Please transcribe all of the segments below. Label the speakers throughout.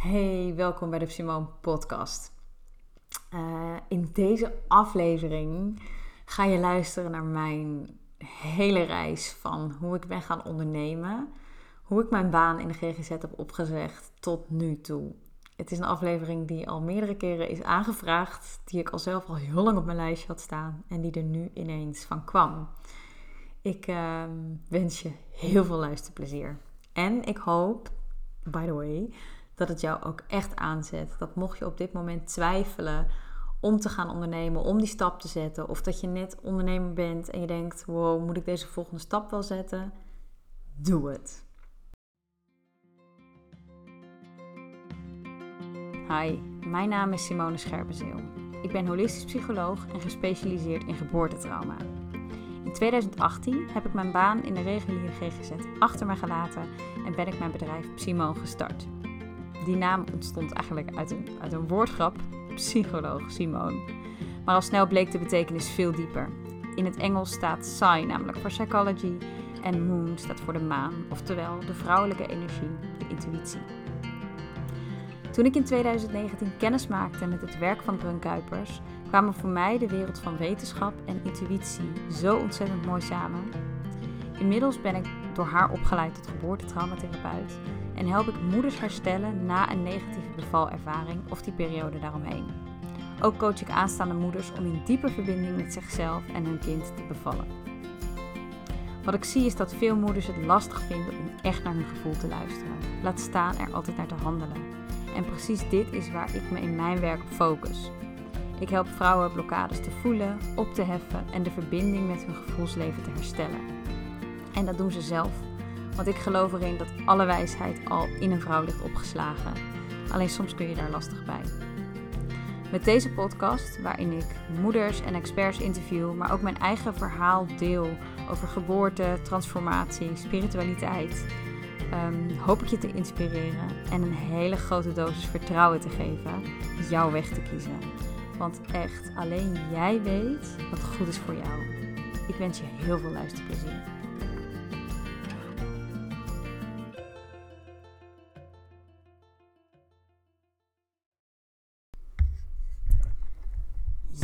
Speaker 1: Hey, welkom bij de Simone Podcast. Uh, in deze aflevering ga je luisteren naar mijn hele reis van hoe ik ben gaan ondernemen, hoe ik mijn baan in de GGZ heb opgezegd tot nu toe. Het is een aflevering die al meerdere keren is aangevraagd, die ik al zelf al heel lang op mijn lijstje had staan en die er nu ineens van kwam. Ik uh, wens je heel veel luisterplezier. En ik hoop, by the way, dat het jou ook echt aanzet. Dat mocht je op dit moment twijfelen om te gaan ondernemen, om die stap te zetten, of dat je net ondernemer bent en je denkt: wow, moet ik deze volgende stap wel zetten? Doe het. Hi, mijn naam is Simone Scherpenzeel. Ik ben holistisch psycholoog en gespecialiseerd in geboortetrauma. In 2018 heb ik mijn baan in de reguliere GGZ achter me gelaten en ben ik mijn bedrijf Psymo gestart. Die naam ontstond eigenlijk uit een, uit een woordgrap, psycholoog Simone. Maar al snel bleek de betekenis veel dieper. In het Engels staat Psy namelijk voor psychology en Moon staat voor de maan, oftewel de vrouwelijke energie, de intuïtie. Toen ik in 2019 kennis maakte met het werk van Brun Kuipers, kwamen voor mij de wereld van wetenschap en intuïtie zo ontzettend mooi samen. Inmiddels ben ik door haar opgeleid tot geboortetraumatherapeut en help ik moeders herstellen na een negatieve bevalervaring of die periode daaromheen. Ook coach ik aanstaande moeders om in diepe verbinding met zichzelf en hun kind te bevallen. Wat ik zie is dat veel moeders het lastig vinden om echt naar hun gevoel te luisteren. Laat staan er altijd naar te handelen. En precies dit is waar ik me in mijn werk op focus. Ik help vrouwen blokkades te voelen, op te heffen en de verbinding met hun gevoelsleven te herstellen. En dat doen ze zelf, want ik geloof erin dat alle wijsheid al in een vrouw ligt opgeslagen. Alleen soms kun je daar lastig bij. Met deze podcast, waarin ik moeders en experts interview, maar ook mijn eigen verhaal deel over geboorte, transformatie, spiritualiteit, um, hoop ik je te inspireren en een hele grote dosis vertrouwen te geven jouw weg te kiezen. Want echt, alleen jij weet wat goed is voor jou. Ik wens je heel veel luisterplezier.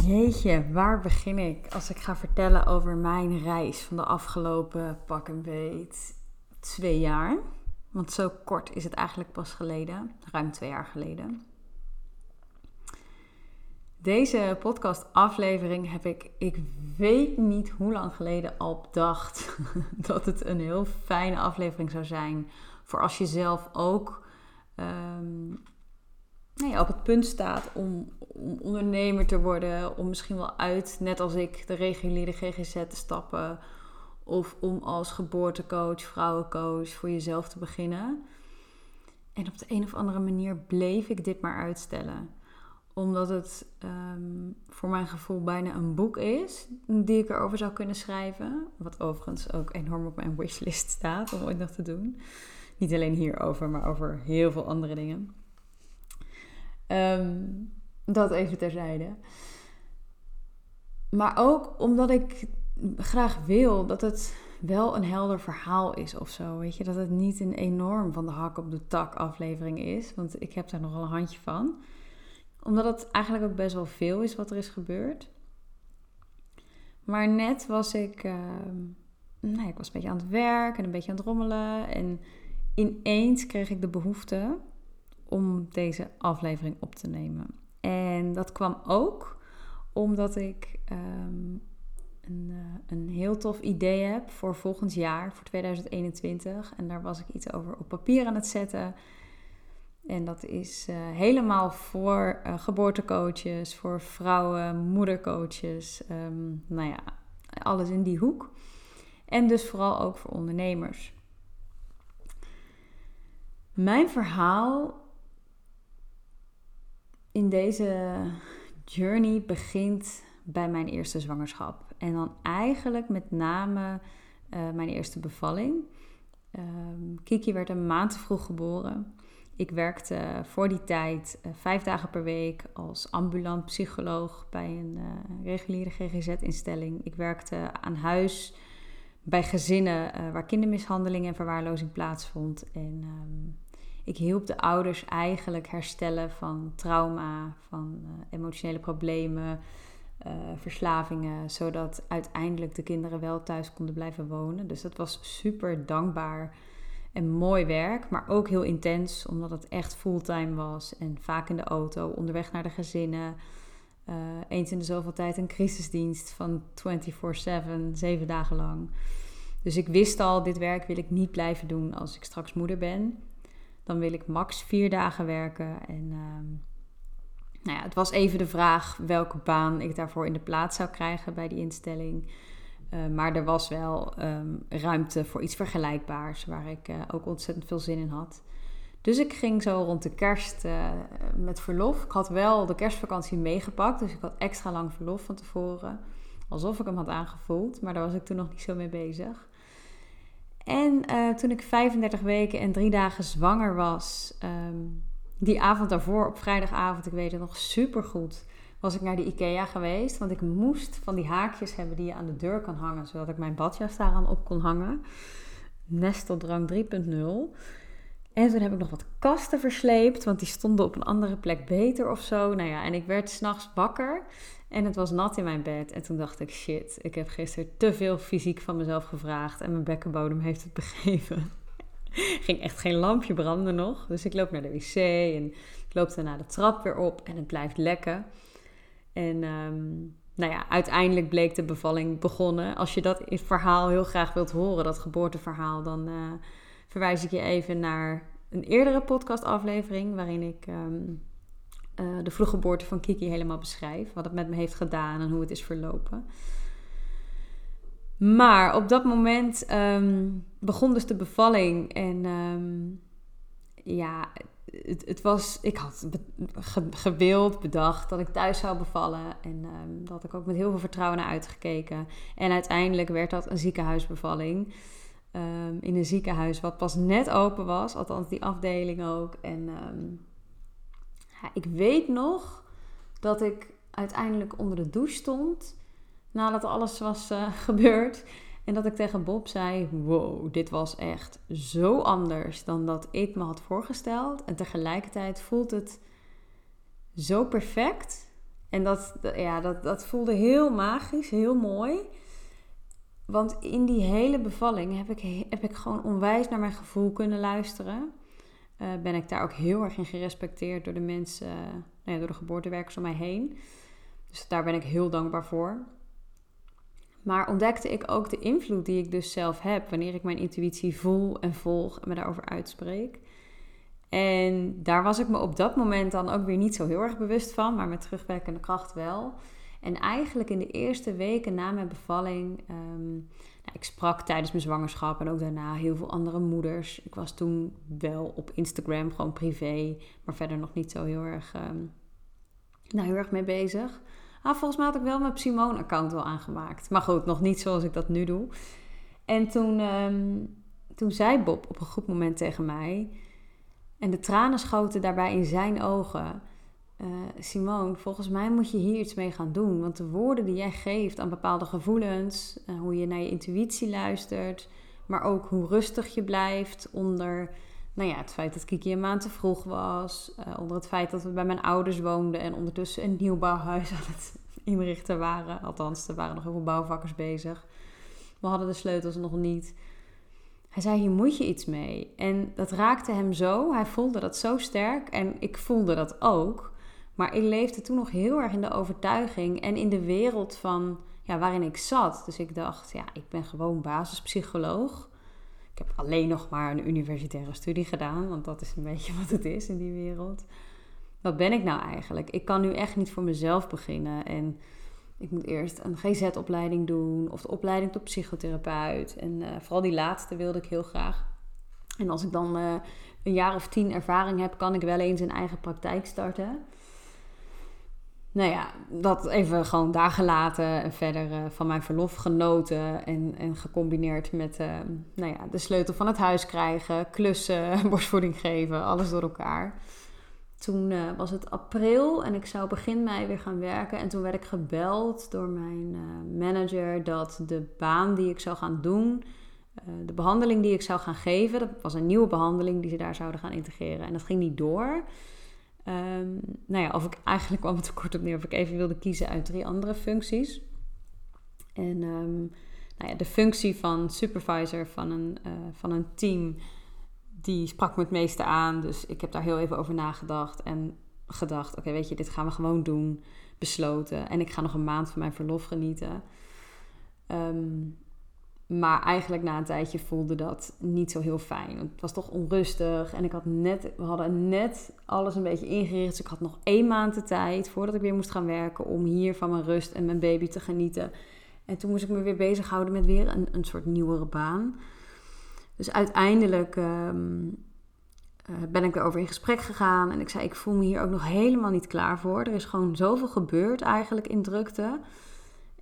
Speaker 1: Jeetje, waar begin ik als ik ga vertellen over mijn reis van de afgelopen pak en beet twee jaar? Want zo kort is het eigenlijk pas geleden, ruim twee jaar geleden. Deze podcast-aflevering heb ik, ik weet niet hoe lang geleden al bedacht dat het een heel fijne aflevering zou zijn voor als je zelf ook um, op het punt staat om, om, ondernemer te worden, om misschien wel uit, net als ik, de reguliere GGZ te stappen, of om als geboortecoach, vrouwencoach voor jezelf te beginnen. En op de een of andere manier bleef ik dit maar uitstellen omdat het ehm, voor mijn gevoel bijna een boek is die ik erover zou kunnen schrijven. Wat overigens ook enorm op mijn wishlist staat om ooit nog te doen. Niet alleen hierover, maar over heel veel andere dingen. Ehm, dat even terzijde. Maar ook omdat ik graag wil dat het wel een helder verhaal is of zo. Weet je, dat het niet een enorm van de hak op de tak aflevering is. Want ik heb daar nogal een handje van omdat het eigenlijk ook best wel veel is wat er is gebeurd. Maar net was ik, nou, ik was een beetje aan het werk en een beetje aan het rommelen. En ineens kreeg ik de behoefte om deze aflevering op te nemen. En dat kwam ook omdat ik ehm, een, uh, een heel tof idee heb voor volgend jaar, voor 2021. En daar was ik iets over op papier aan het zetten. En dat is uh, helemaal voor uh, geboortecoaches, voor vrouwen, moedercoaches. Um, nou ja, alles in die hoek. En dus vooral ook voor ondernemers. Mijn verhaal in deze journey begint bij mijn eerste zwangerschap. En dan eigenlijk met name uh, mijn eerste bevalling. Um, Kiki werd een maand te vroeg geboren. Ik werkte voor die tijd uh, vijf dagen per week als ambulant psycholoog bij een uh, reguliere GGZ-instelling. Ik werkte aan huis bij gezinnen waar kindermishandeling en verwaarlozing plaatsvond. En um, Ik hielp de ouders eigenlijk herstellen van trauma, van uh, emotionele problemen, uh, verslavingen, zodat uiteindelijk de kinderen wel thuis konden blijven wonen. Dus dat was super dankbaar en mooi werk, maar ook heel intens, omdat het echt fulltime was en vaak in de auto, onderweg naar de gezinnen. Uh, eens in de zoveel tijd een crisisdienst van 24/7, zeven dagen lang. Dus ik wist al, dit werk wil ik niet blijven doen als ik straks moeder ben. Dan wil ik max vier dagen werken. En uh, nou ja, het was even de vraag welke baan ik daarvoor in de plaats zou krijgen bij die instelling. Uh, maar er was wel um, ruimte voor iets vergelijkbaars, waar ik uh, ook ontzettend veel zin in had. Dus ik ging zo rond de kerst uh, met verlof. Ik had wel de kerstvakantie meegepakt, dus ik had extra lang verlof van tevoren. Alsof ik hem had aangevoeld, maar daar was ik toen nog niet zo mee bezig. En uh, toen ik 35 weken en drie dagen zwanger was, um, die avond daarvoor, op vrijdagavond, ik weet het nog super goed, was ik naar de IKEA geweest. Want ik moest van die haakjes hebben die je aan de deur kan hangen, zodat ik mijn badjas daaraan op kon hangen. Nesteldrang 3.0. En toen heb ik nog wat kasten versleept, want die stonden op een andere plek beter of zo. Nou ja, en ik werd s'nachts wakker en het was nat in mijn bed. En toen dacht ik, shit, ik heb gisteren te veel fysiek van mezelf gevraagd en mijn bekkenbodem heeft het begeven. Ging echt geen lampje branden nog. Dus ik loop naar de wc en ik loop daarna de trap weer op en het blijft lekken. En um, nou ja, uiteindelijk bleek de bevalling begonnen. Als je dat verhaal heel graag wilt horen, dat geboorteverhaal, dan uh, verwijs ik je even naar een eerdere podcastaflevering waarin ik um, uh, de vroeggeboorte van Kiki helemaal beschrijf. Wat het met me heeft gedaan en hoe het is verlopen. Maar op dat moment um, begon dus de bevalling. En um, ja, het, was. Ik had ge, gewild, bedacht dat ik thuis zou bevallen. En um, dat ik ook met heel veel vertrouwen naar uitgekeken. En uiteindelijk werd dat een ziekenhuisbevalling. in een ziekenhuis wat pas net open was, althans die afdeling ook. En ik weet nog dat ik uiteindelijk onder de douche stond nadat alles was uh, gebeurd. En dat ik tegen Bob zei: Wow, dit was echt zo anders dan dat ik me had voorgesteld. En tegelijkertijd voelt het zo perfect. En dat, ja, dat, dat voelde heel magisch, heel mooi. Want in die hele bevalling heb ik, heb ik gewoon onwijs naar mijn gevoel kunnen luisteren. Uh, ben ik daar ook heel erg in gerespecteerd door de mensen, nou ja, door de geboortewerkers om mij heen. Dus daar ben ik heel dankbaar voor. Maar ontdekte ik ook de invloed die ik dus zelf heb wanneer ik mijn intuïtie voel en volg en me daarover uitspreek. En daar was ik me op dat moment dan ook weer niet zo heel erg bewust van, maar met terugwerkende kracht wel. En eigenlijk in de eerste weken na mijn bevalling, um, ik sprak tijdens mijn zwangerschap en ook daarna heel veel andere moeders. Ik was toen wel op Instagram, gewoon privé, maar verder nog niet zo heel erg, um, nou, heel erg mee bezig. Ah, volgens mij had ik wel mijn Simone-account wel aangemaakt. Maar goed, nog niet zoals ik dat nu doe. En toen, um, toen zei Bob op een goed moment tegen mij... en de tranen schoten daarbij in zijn ogen... Uh, Simone, volgens mij moet je hier iets mee gaan doen. Want de woorden die jij geeft aan bepaalde gevoelens... Uh, hoe je naar je intuïtie luistert... maar ook hoe rustig je blijft onder nou ja, het feit dat Kiki een maand te vroeg was. Uh, onder het feit dat we bij mijn ouders woonden en ondertussen een nieuwbouwhuis aan het inrichten waren. Althans, er waren nog heel veel bouwvakkers bezig. We hadden de sleutels nog niet. Hij zei: Hier moet je iets mee. En dat raakte hem zo. Hij voelde dat zo sterk. En ik voelde dat ook. Maar ik leefde toen nog heel erg in de overtuiging en in de wereld van ja, waarin ik zat. Dus ik dacht: Ja, ik ben gewoon basispsycholoog. Ik heb alleen nog maar een universitaire studie gedaan, want dat is een beetje wat het is in die wereld. Wat ben ik nou eigenlijk? Ik kan nu echt niet voor mezelf beginnen en ik moet eerst een GZ-opleiding doen of de opleiding tot psychotherapeut. En uh, vooral die laatste wilde ik heel graag. En als ik dan uh, een jaar of tien ervaring heb, kan ik wel eens een eigen praktijk starten nou ja, dat even gewoon daar gelaten en verder uh, van mijn verlof genoten. En, en gecombineerd met uh, nou ja, de sleutel van het huis krijgen, klussen, borstvoeding geven, alles door elkaar. Toen uh, was het april en ik zou begin mei weer gaan werken. En toen werd ik gebeld door mijn manager dat de baan die ik zou gaan doen eh, de behandeling die ik zou gaan geven, dat was een nieuwe behandeling die ze daar zouden gaan integreren. En dat ging niet door. Um, nou ja, of ik eigenlijk kwam het kort op neer of ik even wilde kiezen uit drie andere functies. En um, nou ja, de functie van supervisor van een, uh, van een team, die sprak me het meeste aan. Dus ik heb daar heel even over nagedacht en gedacht: oké, weet je, dit gaan we gewoon doen. Besloten. En ik ga nog een maand van mijn verlof genieten. Um, maar eigenlijk na een tijdje voelde dat niet zo heel fijn. Het was toch onrustig. En ik had net, we hadden net alles een beetje ingericht. Dus ik had nog één maand de tijd voordat ik weer moest gaan werken. Om hier van mijn rust en mijn baby te genieten. En toen moest ik me weer bezighouden met weer een, een soort nieuwere baan. Dus uiteindelijk ehm, eh, ben ik erover in gesprek gegaan. En ik zei, ik voel me hier ook nog helemaal niet klaar voor. Er is gewoon zoveel gebeurd eigenlijk in drukte.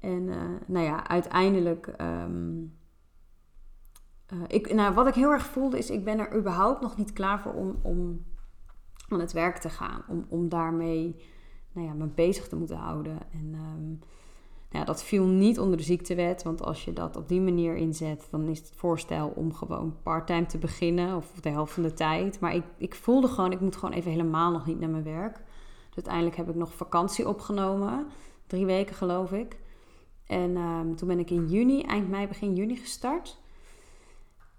Speaker 1: En uh, nou ja, uiteindelijk. Um, uh, ik, nou, wat ik heel erg voelde is, ik ben er überhaupt nog niet klaar voor om, om aan het werk te gaan. Om, om daarmee nou ja, me bezig te moeten houden. En um, nou ja, dat viel niet onder de ziektewet. Want als je dat op die manier inzet, dan is het voorstel om gewoon parttime te beginnen. Of de helft van de tijd. Maar ik, ik voelde gewoon, ik moet gewoon even helemaal nog niet naar mijn werk. Dus uiteindelijk heb ik nog vakantie opgenomen. Drie weken geloof ik. En um, toen ben ik in juni, eind mei, begin juni gestart.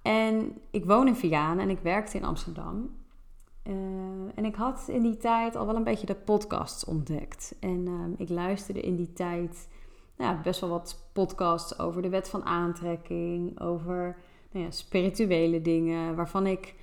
Speaker 1: En ik woon in Vianen en ik werkte in Amsterdam. Uh, en ik had in die tijd al wel een beetje de podcasts ontdekt. En uh, ik luisterde in die tijd nou, best wel wat podcasts over de wet van aantrekking, over nou ja, spirituele dingen, waarvan ik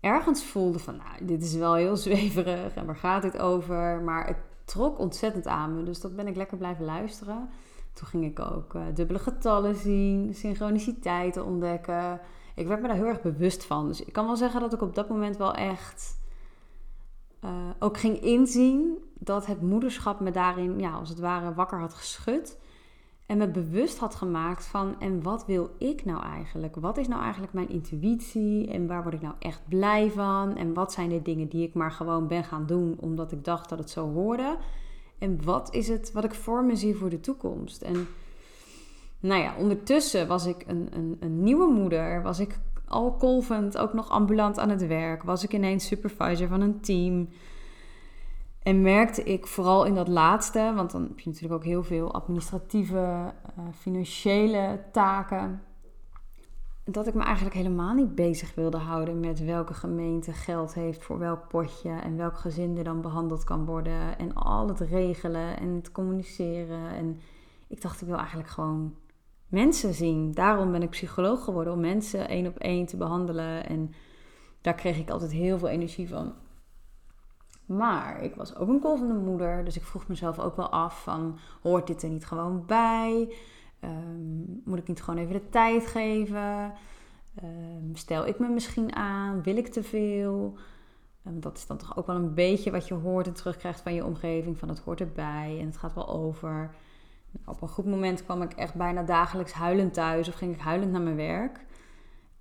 Speaker 1: ergens voelde van, nou, dit is wel heel zweverig en waar gaat dit over? Maar het trok ontzettend aan me, dus dat ben ik lekker blijven luisteren. Toen ging ik ook uh, dubbele getallen zien, synchroniciteiten ontdekken. Ik werd me daar heel erg bewust van. Dus ik kan wel zeggen dat ik op dat moment wel echt uh, ook ging inzien dat het moederschap me daarin, ja, als het ware, wakker had geschud. En me bewust had gemaakt van, en wat wil ik nou eigenlijk? Wat is nou eigenlijk mijn intuïtie? En waar word ik nou echt blij van? En wat zijn de dingen die ik maar gewoon ben gaan doen omdat ik dacht dat het zo hoorde? En wat is het wat ik voor me zie voor de toekomst? En nou ja, ondertussen was ik een, een, een nieuwe moeder. Was ik al kolvend, ook nog ambulant aan het werk. Was ik ineens supervisor van een team. En merkte ik vooral in dat laatste, want dan heb je natuurlijk ook heel veel administratieve, uh, financiële taken dat ik me eigenlijk helemaal niet bezig wilde houden met welke gemeente geld heeft voor welk potje en welk gezin er dan behandeld kan worden en al het regelen en het communiceren. En ik dacht, ik wil eigenlijk gewoon mensen zien. Daarom ben ik psycholoog geworden, om mensen één op één te behandelen. En daar kreeg ik altijd heel veel energie van. Maar ik was ook een kolvende moeder, dus ik vroeg mezelf ook wel af van, hoort dit er niet gewoon bij? Um, moet ik niet gewoon even de tijd geven? Um, stel ik me misschien aan? Wil ik te veel? Um, dat is dan toch ook wel een beetje wat je hoort en terugkrijgt van je omgeving. Van het hoort erbij en het gaat wel over. Op een goed moment kwam ik echt bijna dagelijks huilend thuis of ging ik huilend naar mijn werk.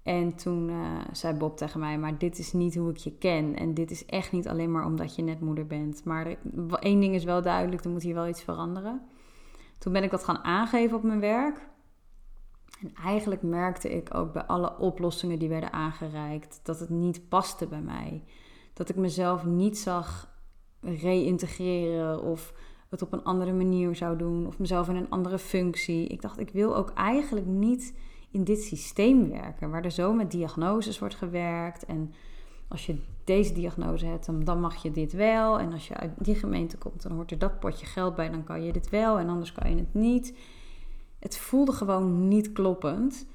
Speaker 1: En toen uh, zei Bob tegen mij: Maar dit is niet hoe ik je ken. En dit is echt niet alleen maar omdat je net moeder bent. Maar één ding is wel duidelijk: er moet hier wel iets veranderen. Toen ben ik dat gaan aangeven op mijn werk. En eigenlijk merkte ik ook bij alle oplossingen die werden aangereikt dat het niet paste bij mij. Dat ik mezelf niet zag reïntegreren of het op een andere manier zou doen of mezelf in een andere functie. Ik dacht, ik wil ook eigenlijk niet in dit systeem werken waar er zo met diagnoses wordt gewerkt en als je deze diagnose hebt, dan, mag je dit wel. En als je uit die gemeente komt, dan hoort er dat potje geld bij, dan kan je dit wel en anders kan je het niet. Het voelde gewoon niet kloppend.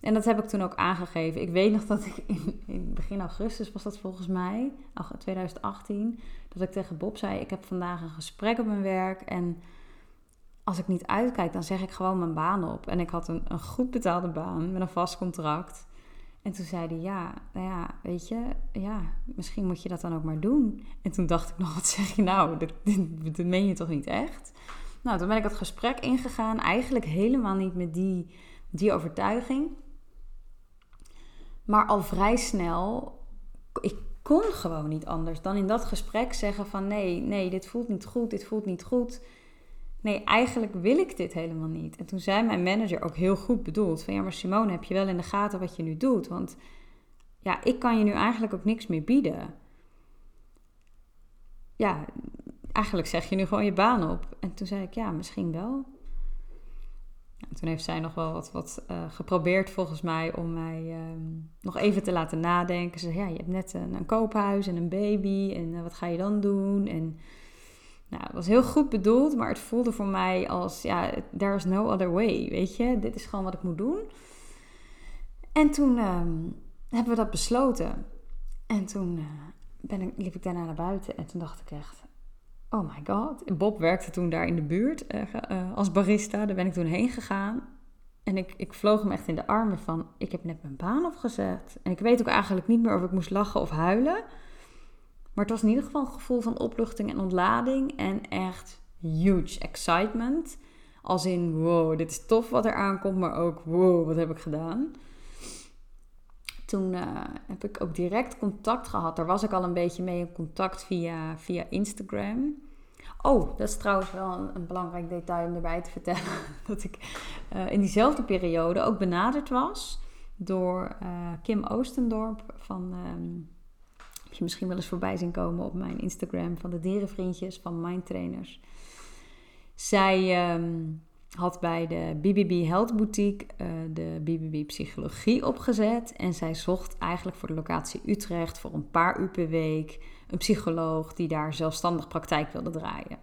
Speaker 1: En dat heb ik toen ook aangegeven. Ik weet nog dat ik in, in begin augustus was dat volgens mij, 2018, dat ik tegen Bob zei: Ik heb vandaag een gesprek op mijn werk. En als ik niet uitkijk, dan zeg ik gewoon mijn baan op. En ik had een, een goed betaalde baan met een vast contract. En toen zei hij, ja, nou ja, weet je, ja, misschien moet je dat dan ook maar doen. En toen dacht ik nog, wat zeg je nou? Dat, dat, meen je toch niet echt? Nou, toen ben ik het gesprek ingegaan, eigenlijk helemaal niet met die, die overtuiging. Maar al vrij snel, ik kon gewoon niet anders dan in dat gesprek zeggen van nee, nee, dit voelt niet goed, dit voelt niet goed. Nee, eigenlijk wil ik dit helemaal niet. En toen zei mijn manager ook heel goed bedoeld van ja, maar Simone, heb je wel in de gaten wat je nu doet? Want ja, ik kan je nu eigenlijk ook niks meer bieden. Ja, eigenlijk zeg je nu gewoon je baan op. En toen zei ik ja, misschien wel. En toen heeft zij nog wel wat, wat uh, geprobeerd volgens mij om mij uh, nog even te laten nadenken. Ze zei, ja, je hebt net een, koophuis en een baby en uh, wat ga je dan doen? En nou, het was heel goed bedoeld, maar het voelde voor mij als, ja, there is no other way, weet je. Dit is gewoon wat ik moet doen. En toen um, hebben we dat besloten. En toen uh, ben ik, liep ik daarna naar buiten en toen dacht ik echt, oh my god. Bob werkte toen daar in de buurt uh, uh, als barista. Daar ben ik toen heen gegaan. En ik, ik vloog hem echt in de armen van, ik heb net mijn baan opgezet. En ik weet ook eigenlijk niet meer of ik moest lachen of huilen. Maar het was in ieder geval een gevoel van opluchting en ontlading. En echt huge excitement. Als in, wow, dit is tof wat er aankomt. Maar ook, wow, wat heb ik gedaan? Toen uh, heb ik ook direct contact gehad. Daar was ik al een beetje mee in contact via, via Instagram. Oh, dat is trouwens wel een, belangrijk detail om erbij te vertellen. Dat ik uh, in diezelfde periode ook benaderd was door uh, Kim Oostendorp van... Um, je misschien wel eens voorbij zien komen op mijn Instagram van de dierenvriendjes van Mindtrainers. Zij um, had bij de BBB Health Boutique uh, de BBB Psychologie opgezet. En zij zocht eigenlijk voor de locatie Utrecht voor een paar uur per week een psycholoog die daar zelfstandig praktijk wilde draaien.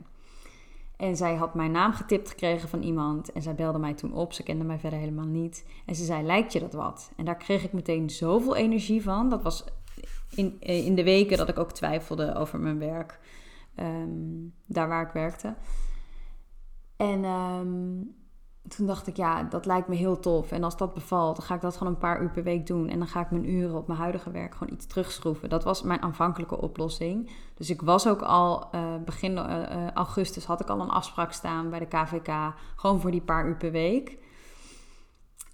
Speaker 1: En zij had mijn naam getipt gekregen van iemand. En zij belde mij toen op. Ze kende mij verder helemaal niet. En ze zei: Lijkt je dat wat? En daar kreeg ik meteen zoveel energie van. Dat was in, in de weken dat ik ook twijfelde over mijn werk. Um, daar waar ik werkte. En um, toen dacht ik, ja, dat lijkt me heel tof. En als dat bevalt, dan ga ik dat gewoon een paar uur per week doen. En dan ga ik mijn uren op mijn huidige werk gewoon iets terugschroeven. Dat was mijn aanvankelijke oplossing. Dus ik was ook al uh, begin uh, augustus had ik al een afspraak staan bij de KVK. Gewoon voor die paar uur per week.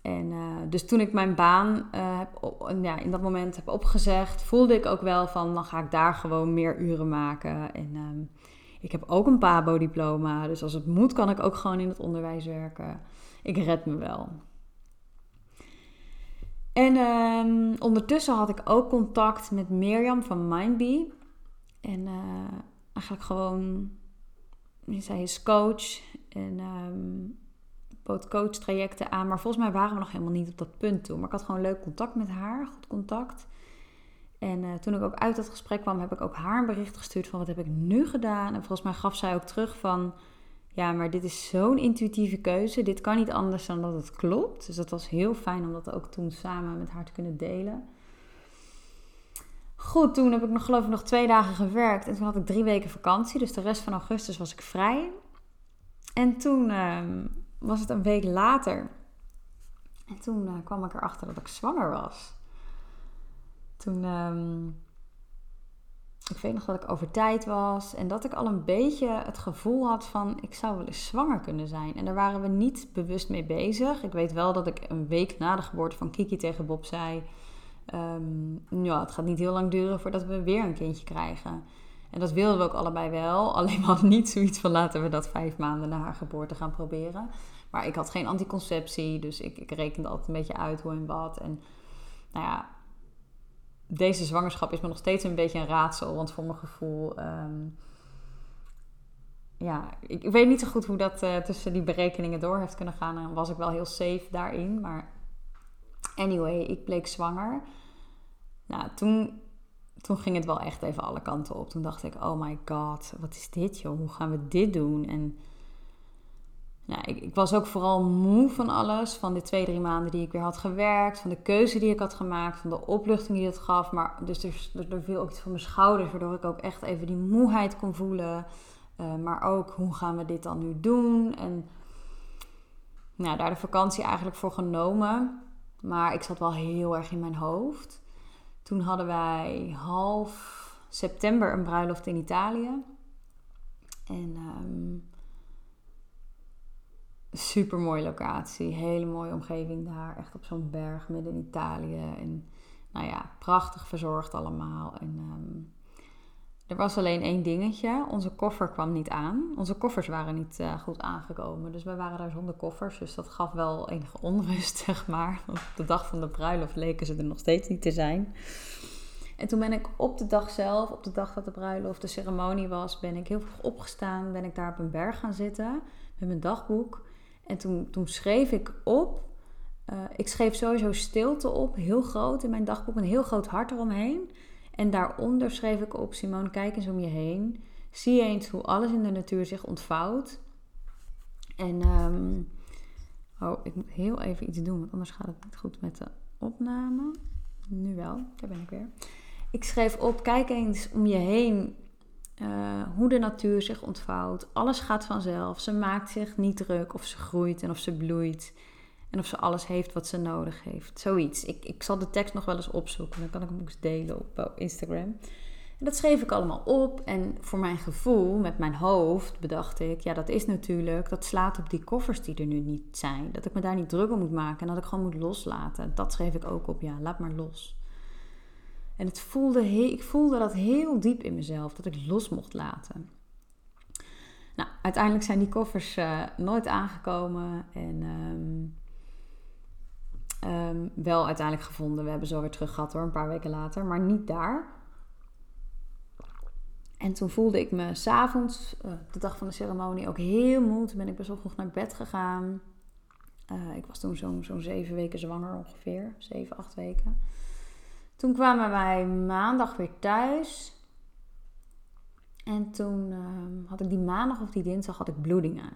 Speaker 1: En uh, dus toen ik mijn baan heb op, ja, in dat moment heb opgezegd, voelde ik ook wel van dan ga ik daar gewoon meer uren maken. En um, ik heb ook een PABO-diploma, dus als het moet kan ik ook gewoon in het onderwijs werken. Ik red me wel. En um, ondertussen had ik ook contact met Mirjam van Mindbee. En uh, eigenlijk gewoon, zij is coach en um, bood coach trajecten aan. Maar volgens mij waren we nog helemaal niet op dat punt toe. Maar ik had gewoon leuk contact met haar, goed contact. En uh, toen ik ook uit dat gesprek kwam, heb ik ook haar een bericht gestuurd van wat heb ik nu gedaan. En volgens mij gaf zij ook terug van, ja, maar dit is zo'n intuïtieve keuze. Dit kan niet anders dan dat het klopt. Dus dat was heel fijn om dat ook toen samen met haar te kunnen delen. Goed, toen heb ik nog geloof ik nog twee dagen gewerkt. En toen had ik drie weken vakantie. Dus de rest van augustus was ik vrij. En toen uh, was het een week later. En toen uh, kwam ik erachter dat ik zwanger was. Toen, um, ik weet nog dat ik over tijd was en dat ik al een beetje het gevoel had van ik zou wel eens zwanger kunnen zijn. En daar waren we niet bewust mee bezig. Ik weet wel dat ik een week na de geboorte van Kiki tegen Bob zei, um, het gaat niet heel lang duren voordat we weer een kindje krijgen. En dat wilden we ook allebei wel. Alleen we niet zoiets van laten we dat vijf maanden na haar geboorte gaan proberen. Maar ik had geen anticonceptie, dus ik, ik rekende altijd een beetje uit hoe en wat. En nou ja, deze zwangerschap is me nog steeds een beetje een raadsel. Want voor mijn gevoel. Um, ja, ik, weet niet zo goed hoe dat uh, tussen die berekeningen door heeft kunnen gaan. En was ik wel heel safe daarin. Maar anyway, ik bleek zwanger. Nou, toen, toen ging het wel echt even alle kanten op. Toen dacht ik, oh my god, wat is dit joh? Hoe gaan we dit doen? En nou, ik, ik, was ook vooral moe van alles. Van de twee, drie maanden die ik weer had gewerkt. Van de keuze die ik had gemaakt. Van de opluchting die het gaf. Maar dus er, er viel ook iets van mijn schouders. Waardoor ik ook echt even die moeheid kon voelen. Uh, maar ook, hoe gaan we dit dan nu doen? En nou, daar de vakantie eigenlijk voor genomen. Maar ik zat wel heel erg in mijn hoofd. Toen hadden wij half september een bruiloft in Italië. En... Um, super mooie locatie, hele mooie omgeving daar, echt op zo'n berg midden in Italië. En nou ja, prachtig verzorgd allemaal. En um, Er was alleen één dingetje. Onze koffer kwam niet aan. Onze koffers waren niet uh, goed aangekomen. Dus wij waren daar zonder koffers. Dus dat gaf wel enige onrust, zeg maar. Op de dag van de bruiloft leken ze er nog steeds niet te zijn. En toen ben ik op de dag zelf, op de dag dat de bruiloft, de ceremonie was, ben ik heel vroeg opgestaan. Ben ik daar op een berg gaan zitten met mijn dagboek. En toen, toen schreef ik op. Uh, ik schreef sowieso stilte op, heel groot in mijn dagboek, een heel groot hart eromheen. En daaronder schreef ik op: Simone, kijk eens om je heen. Zie eens hoe alles in de natuur zich ontvouwt. En, ehm, oh, ik moet heel even iets doen, want anders gaat het niet goed met de opname. Nu wel, daar ben ik weer. Ik schreef op: kijk eens om je heen uh, hoe de natuur zich ontvouwt. Alles gaat vanzelf. Ze maakt zich niet druk of ze groeit en of ze bloeit. En of ze alles heeft wat ze nodig heeft. Zoiets. Ik, ik zal de tekst nog wel eens opzoeken. Dan kan ik hem ook eens delen op, op Instagram. En dat schreef ik allemaal op. En voor mijn gevoel, met mijn hoofd, bedacht ik... Ja, dat is natuurlijk... Dat slaat op die koffers die er nu niet zijn. Dat ik me daar niet druk om moet maken. En dat ik gewoon moet loslaten. Dat schreef ik ook op. Ja, laat maar los. En het voelde ik voelde dat heel diep in mezelf. Dat ik los mocht laten. Nou, uiteindelijk zijn die koffers uh, nooit aangekomen. En... Um, Um, wel uiteindelijk gevonden. We hebben zo weer terug gehad hoor, een paar weken later. Maar niet daar. En toen voelde ik me s'avonds, uh, de dag van de ceremonie, ook heel moe. Toen ben ik best wel vroeg naar bed gegaan. Uh, ik was toen zo'n zo'n zeven weken zwanger ongeveer. Zeven, acht weken. Toen kwamen wij maandag weer thuis. En toen uh, had ik die maandag of die dinsdag had ik bloedingen.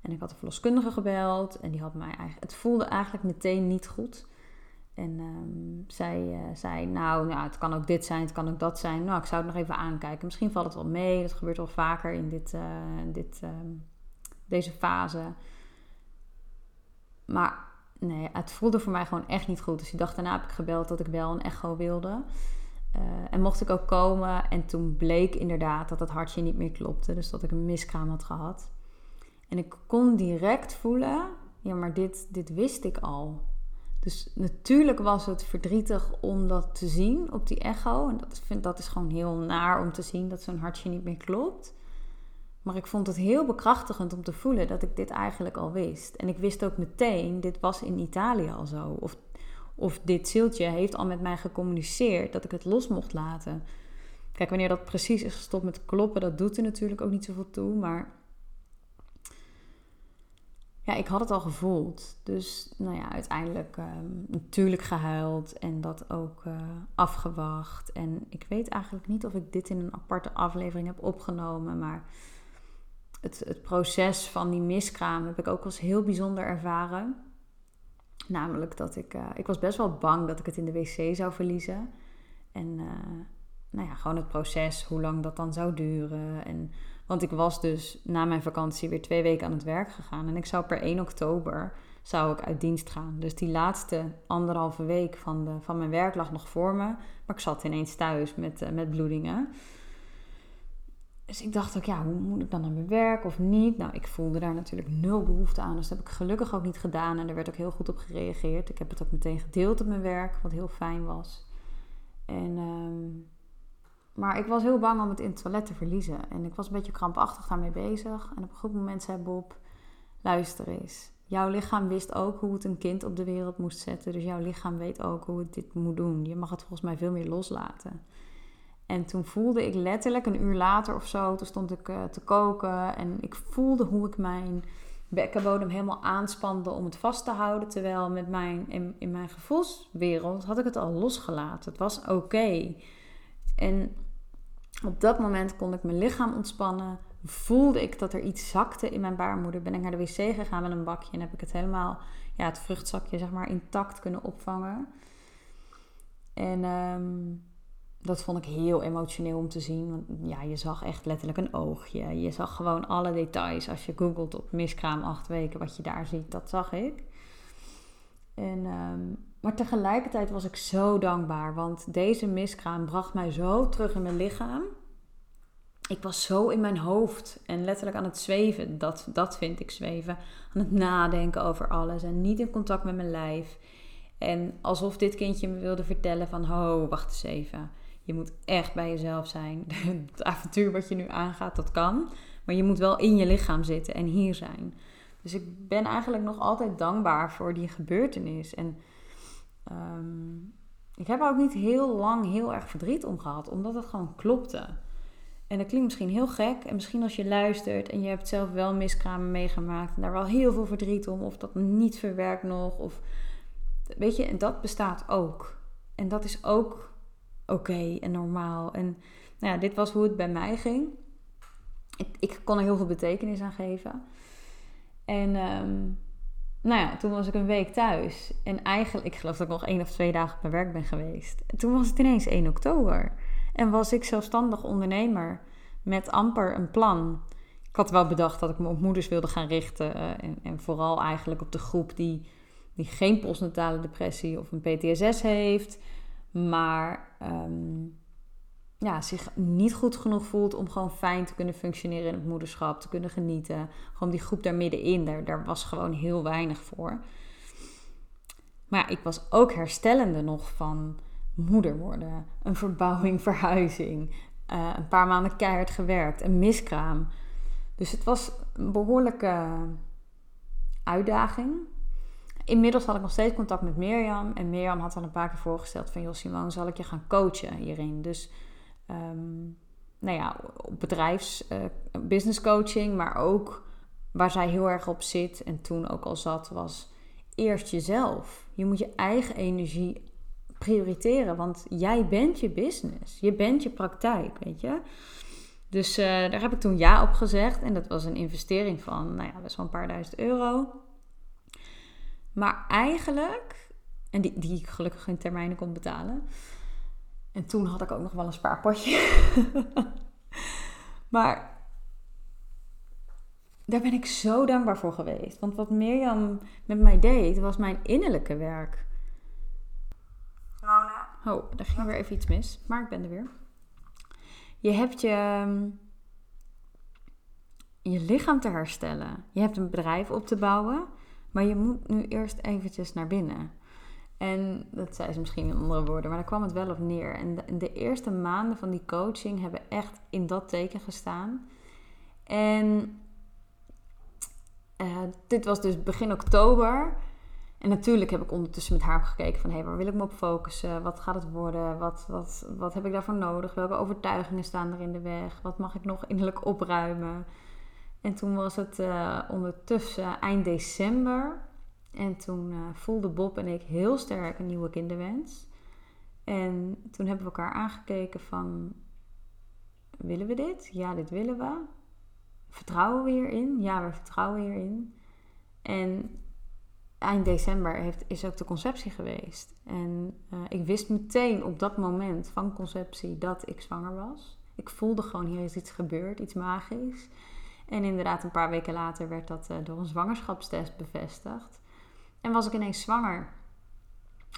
Speaker 1: En ik had de verloskundige gebeld en die had mij eigenlijk, het voelde eigenlijk meteen niet goed. En um, zij uh, zei, nou, nou, het kan ook dit zijn, het kan ook dat zijn. Nou, ik zou het nog even aankijken. Misschien valt het wel mee. Dat gebeurt wel vaker in dit, uh, dit, uh, deze fase. Maar nee, het voelde voor mij gewoon echt niet goed. Dus die dag daarna heb ik gebeld dat ik wel een echo wilde. Uh, en mocht ik ook komen en toen bleek inderdaad dat het hartje niet meer klopte. Dus dat ik een miskraam had gehad. En ik kon direct voelen, ja, maar dit, dit wist ik al. Dus natuurlijk was het verdrietig om dat te zien op die echo. En dat, vind, dat is gewoon heel naar om te zien dat zo'n hartje niet meer klopt. Maar ik vond het heel bekrachtigend om te voelen dat ik dit eigenlijk al wist. En ik wist ook meteen, dit was in Italië al zo. Of, of dit zieltje heeft al met mij gecommuniceerd dat ik het los mocht laten. Kijk, wanneer dat precies is gestopt met kloppen, dat doet er natuurlijk ook niet zoveel toe. Maar ja, ik had het al gevoeld. Dus nou ja, uiteindelijk ehm, natuurlijk gehuild en dat ook uh, afgewacht. En ik weet eigenlijk niet of ik dit in een aparte aflevering heb opgenomen, maar het, het proces van die miskraam heb ik ook als heel bijzonder ervaren. Namelijk dat ik, uh, ik was best wel bang dat ik het in de wc zou verliezen. En nou ja, gewoon het proces, hoe lang dat dan zou duren en want ik was dus na mijn vakantie weer twee weken aan het werk gegaan. En ik zou per 1 oktober zou ik uit dienst gaan. Dus die laatste anderhalve week van, de, van mijn werk lag nog voor me. Maar ik zat ineens thuis met, uh, met bloedingen. Dus ik dacht ook, ja, hoe moet ik dan naar mijn werk of niet? Nou, ik voelde daar natuurlijk nul behoefte aan. Dus dat heb ik gelukkig ook niet gedaan. En er werd ook heel goed op gereageerd. Ik heb het ook meteen gedeeld op mijn werk, wat heel fijn was. En... Um, maar ik was heel bang om het in het toilet te verliezen. En ik was een beetje krampachtig daarmee bezig. En op een goed moment zei Bob: luister eens. Jouw lichaam wist ook hoe het een kind op de wereld moest zetten. Dus jouw lichaam weet ook hoe het dit moet doen. Je mag het volgens mij veel meer loslaten. En toen voelde ik letterlijk een uur later of zo, toen stond ik uh, te koken. En ik voelde hoe ik mijn bekkenbodem helemaal aanspande om het vast te houden. Terwijl met mijn, in mijn gevoelswereld had ik het al losgelaten. Het was oké. En op dat moment kon ik mijn lichaam ontspannen. Voelde ik dat er iets zakte in mijn baarmoeder. Ben ik naar de wc gegaan met een bakje en heb ik het helemaal, ja, het vruchtzakje zeg maar, intact kunnen opvangen. En um, dat vond ik heel emotioneel om te zien. Want ja, je zag echt letterlijk een oogje. Je zag gewoon alle details. Als je googelt op miskraam acht weken, wat je daar ziet, dat zag ik. En um, maar tegelijkertijd was ik zo dankbaar, want deze miskraam bracht mij zo terug in mijn lichaam. Ik was zo in mijn hoofd en letterlijk aan het zweven. Dat, dat vind ik zweven. Aan het nadenken over alles en niet in contact met mijn lijf. En alsof dit kindje me wilde vertellen van, ho, wacht eens even. Je moet echt bij jezelf zijn. Het avontuur wat je nu aangaat, dat kan. Maar je moet wel in je lichaam zitten en hier zijn. Dus ik ben eigenlijk nog altijd dankbaar voor die gebeurtenis. En ehm, ik heb ook niet heel lang heel erg verdriet om gehad, omdat het gewoon klopte. En dat klinkt misschien heel gek. En misschien als je luistert en je hebt zelf wel miskramen meegemaakt en daar wel heel veel verdriet om, of dat niet verwerkt nog, of weet je, en dat bestaat ook. En dat is ook oké en normaal. En nou ja, dit was hoe het bij mij ging. Ik, kon er heel veel betekenis aan geven. En um, nou ja, toen was ik een week thuis. En eigenlijk, ik geloof dat ik nog één of twee dagen op mijn werk ben geweest. En toen was het ineens 1 oktober. En was ik zelfstandig ondernemer met amper een plan. Ik had wel bedacht dat ik me op moeders wilde gaan richten. Eh, en, en vooral eigenlijk op de groep die, die geen postnatale depressie of een PTSS heeft. Maar ehm, ja, zich niet goed genoeg voelt om gewoon fijn te kunnen functioneren in het moederschap, te kunnen genieten. Gewoon die groep daar middenin, daar, daar was gewoon heel weinig voor. Maar ik was ook herstellende nog van moeder worden, een verbouwing, verhuizing, uh, een paar maanden keihard gewerkt, een miskraam. Dus het was een behoorlijke uitdaging. Inmiddels had ik nog steeds contact met Mirjam. En Mirjam had al een paar keer voorgesteld van... joh Simone, zal ik je gaan coachen hierin? Dus um, nou ja, bedrijfs, uh, business coaching, maar ook waar zij heel erg op zit en toen ook al zat, was eerst jezelf. Je moet je eigen energie prioriteren, want jij bent je business. Je bent je praktijk, weet je. Dus uh, daar heb ik toen ja op gezegd. En dat was een investering van, nou ja, best wel een paar duizend euro. Maar eigenlijk, en die, die ik gelukkig in termijnen kon betalen. En toen had ik ook nog wel een spaarpotje. maar daar ben ik zo dankbaar voor geweest. Want wat Mirjam met mij deed, was mijn innerlijke werk. Mona. Oh, daar ging weer even iets mis. Maar ik ben er weer. Je hebt je, ehm, je lichaam te herstellen. Je hebt een bedrijf op te bouwen. Maar je moet nu eerst eventjes naar binnen. En dat zei ze misschien in andere woorden, maar daar kwam het wel op neer. En de, eerste maanden van die coaching hebben echt in dat teken gestaan. En uh, dit was dus begin oktober. En natuurlijk heb ik ondertussen met haar gekeken van... hé, hey, waar wil ik me op focussen? Wat gaat het worden? Wat, wat, wat heb ik daarvoor nodig? Welke overtuigingen staan er in de weg? Wat mag ik nog innerlijk opruimen? En toen was het uh, ondertussen eind december... En toen uh, voelde Bob en ik heel sterk een nieuwe kinderwens. En toen hebben we elkaar aangekeken van, willen we dit? Ja, dit willen we. Vertrouwen we hierin? Ja, we vertrouwen hierin. En eind december heeft, is ook de conceptie geweest. En uh, ik wist meteen op dat moment van conceptie dat ik zwanger was. Ik voelde gewoon, hier is iets gebeurd, iets magisch. En inderdaad, een paar weken later werd dat uh, door een zwangerschapstest bevestigd. En was ik ineens zwanger.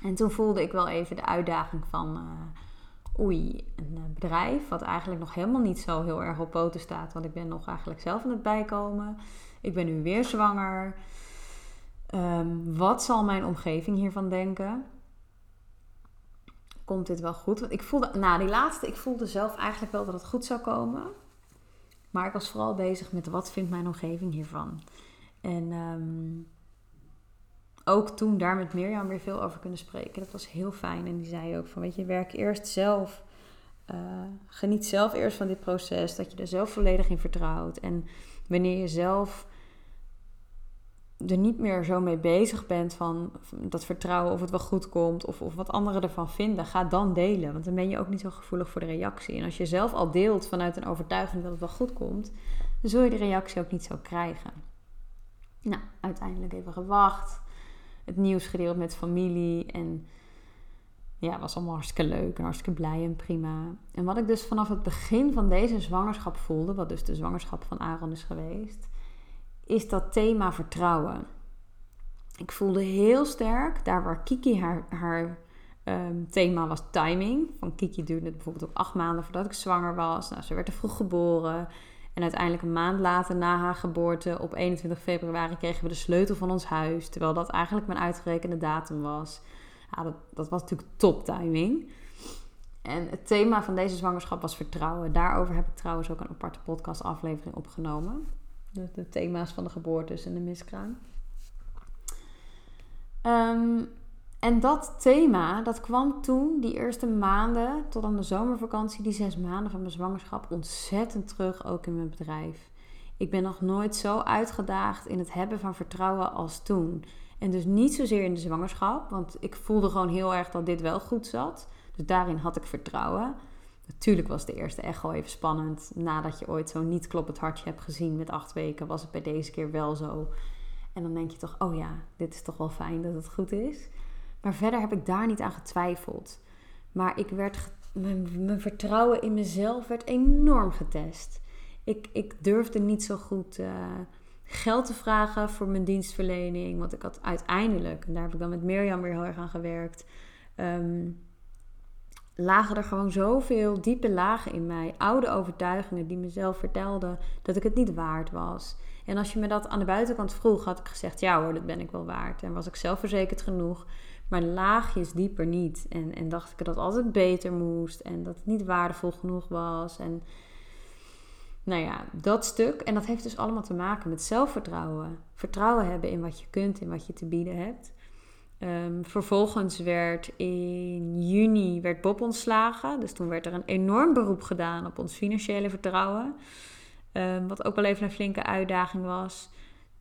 Speaker 1: En toen voelde ik wel even de uitdaging van... Uh, oei, een eh, bedrijf wat eigenlijk nog helemaal niet zo heel erg op poten staat. Want ik ben nog eigenlijk zelf aan het bijkomen. Ik ben nu weer zwanger. Um, wat zal mijn omgeving hiervan denken? Komt dit wel goed? Want ik voelde, nou die laatste, ik voelde zelf eigenlijk wel dat het goed zou komen. Maar ik was vooral bezig met wat vindt mijn omgeving hiervan. En um, ook toen daar met Mirjam weer veel over kunnen spreken. Dat was heel fijn. En die zei ook van, weet je, werk eerst zelf. Uh, geniet zelf eerst van dit proces. Dat je er zelf volledig in vertrouwt. En wanneer je zelf er niet meer zo mee bezig bent van dat vertrouwen of het wel goed komt of, of wat anderen ervan vinden, ga dan delen. Want dan ben je ook niet zo gevoelig voor de reactie. En als je zelf al deelt vanuit een overtuiging dat het wel goed komt, dan zul je de reactie ook niet zo krijgen. Nou, uiteindelijk even gewacht het nieuws gedeeld met familie. En ja, was allemaal hartstikke leuk en hartstikke blij en prima. En wat ik dus vanaf het begin van deze zwangerschap voelde, wat dus de zwangerschap van Aaron is geweest, is dat thema vertrouwen. Ik voelde heel sterk, daar waar Kiki haar, haar um, thema was timing. Van Kiki duurde het bijvoorbeeld ook acht maanden voordat ik zwanger was. Nou, ze werd te vroeg geboren. En uiteindelijk een maand later na haar geboorte, op 21 februari, kregen we de sleutel van ons huis. Terwijl dat eigenlijk mijn uitgerekende datum was. Ja, dat, dat was natuurlijk top timing. En het thema van deze zwangerschap was vertrouwen. Daarover heb ik trouwens ook een aparte podcastaflevering opgenomen. De, thema's van de geboortes en de miskraam. Um, en dat thema, dat kwam toen, die eerste maanden, tot aan de zomervakantie, die zes maanden van mijn zwangerschap, ontzettend terug ook in mijn bedrijf. Ik ben nog nooit zo uitgedaagd in het hebben van vertrouwen als toen. En dus niet zozeer in de zwangerschap, want ik voelde gewoon heel erg dat dit wel goed zat. Dus daarin had ik vertrouwen. Natuurlijk was de eerste echo even spannend. Nadat je ooit zo'n niet kloppend hartje hebt gezien met acht weken, was het bij deze keer wel zo. En dan denk je toch, oh ja, dit is toch wel fijn dat het goed is. Maar verder heb ik daar niet aan getwijfeld. Maar ik werd, mijn, vertrouwen in mezelf werd enorm getest. Ik, ik durfde niet zo goed uh, geld te vragen voor mijn dienstverlening. Want ik had uiteindelijk, en daar heb ik dan met Mirjam weer heel erg aan gewerkt. Um, lagen er gewoon zoveel diepe lagen in mij. Oude overtuigingen die mezelf vertelden dat ik het niet waard was. En als je me dat aan de buitenkant vroeg, had ik gezegd: ja hoor, dat ben ik wel waard. En was ik zelfverzekerd genoeg maar laagjes dieper niet. En, en dacht ik dat het altijd beter moest en dat het niet waardevol genoeg was. En nou ja, dat stuk. En dat heeft dus allemaal te maken met zelfvertrouwen. Vertrouwen hebben in wat je kunt, in wat je te bieden hebt. Um, vervolgens werd in juni werd Bob ontslagen. Dus toen werd er een enorm beroep gedaan op ons financiële vertrouwen. Um, wat ook wel even een flinke uitdaging was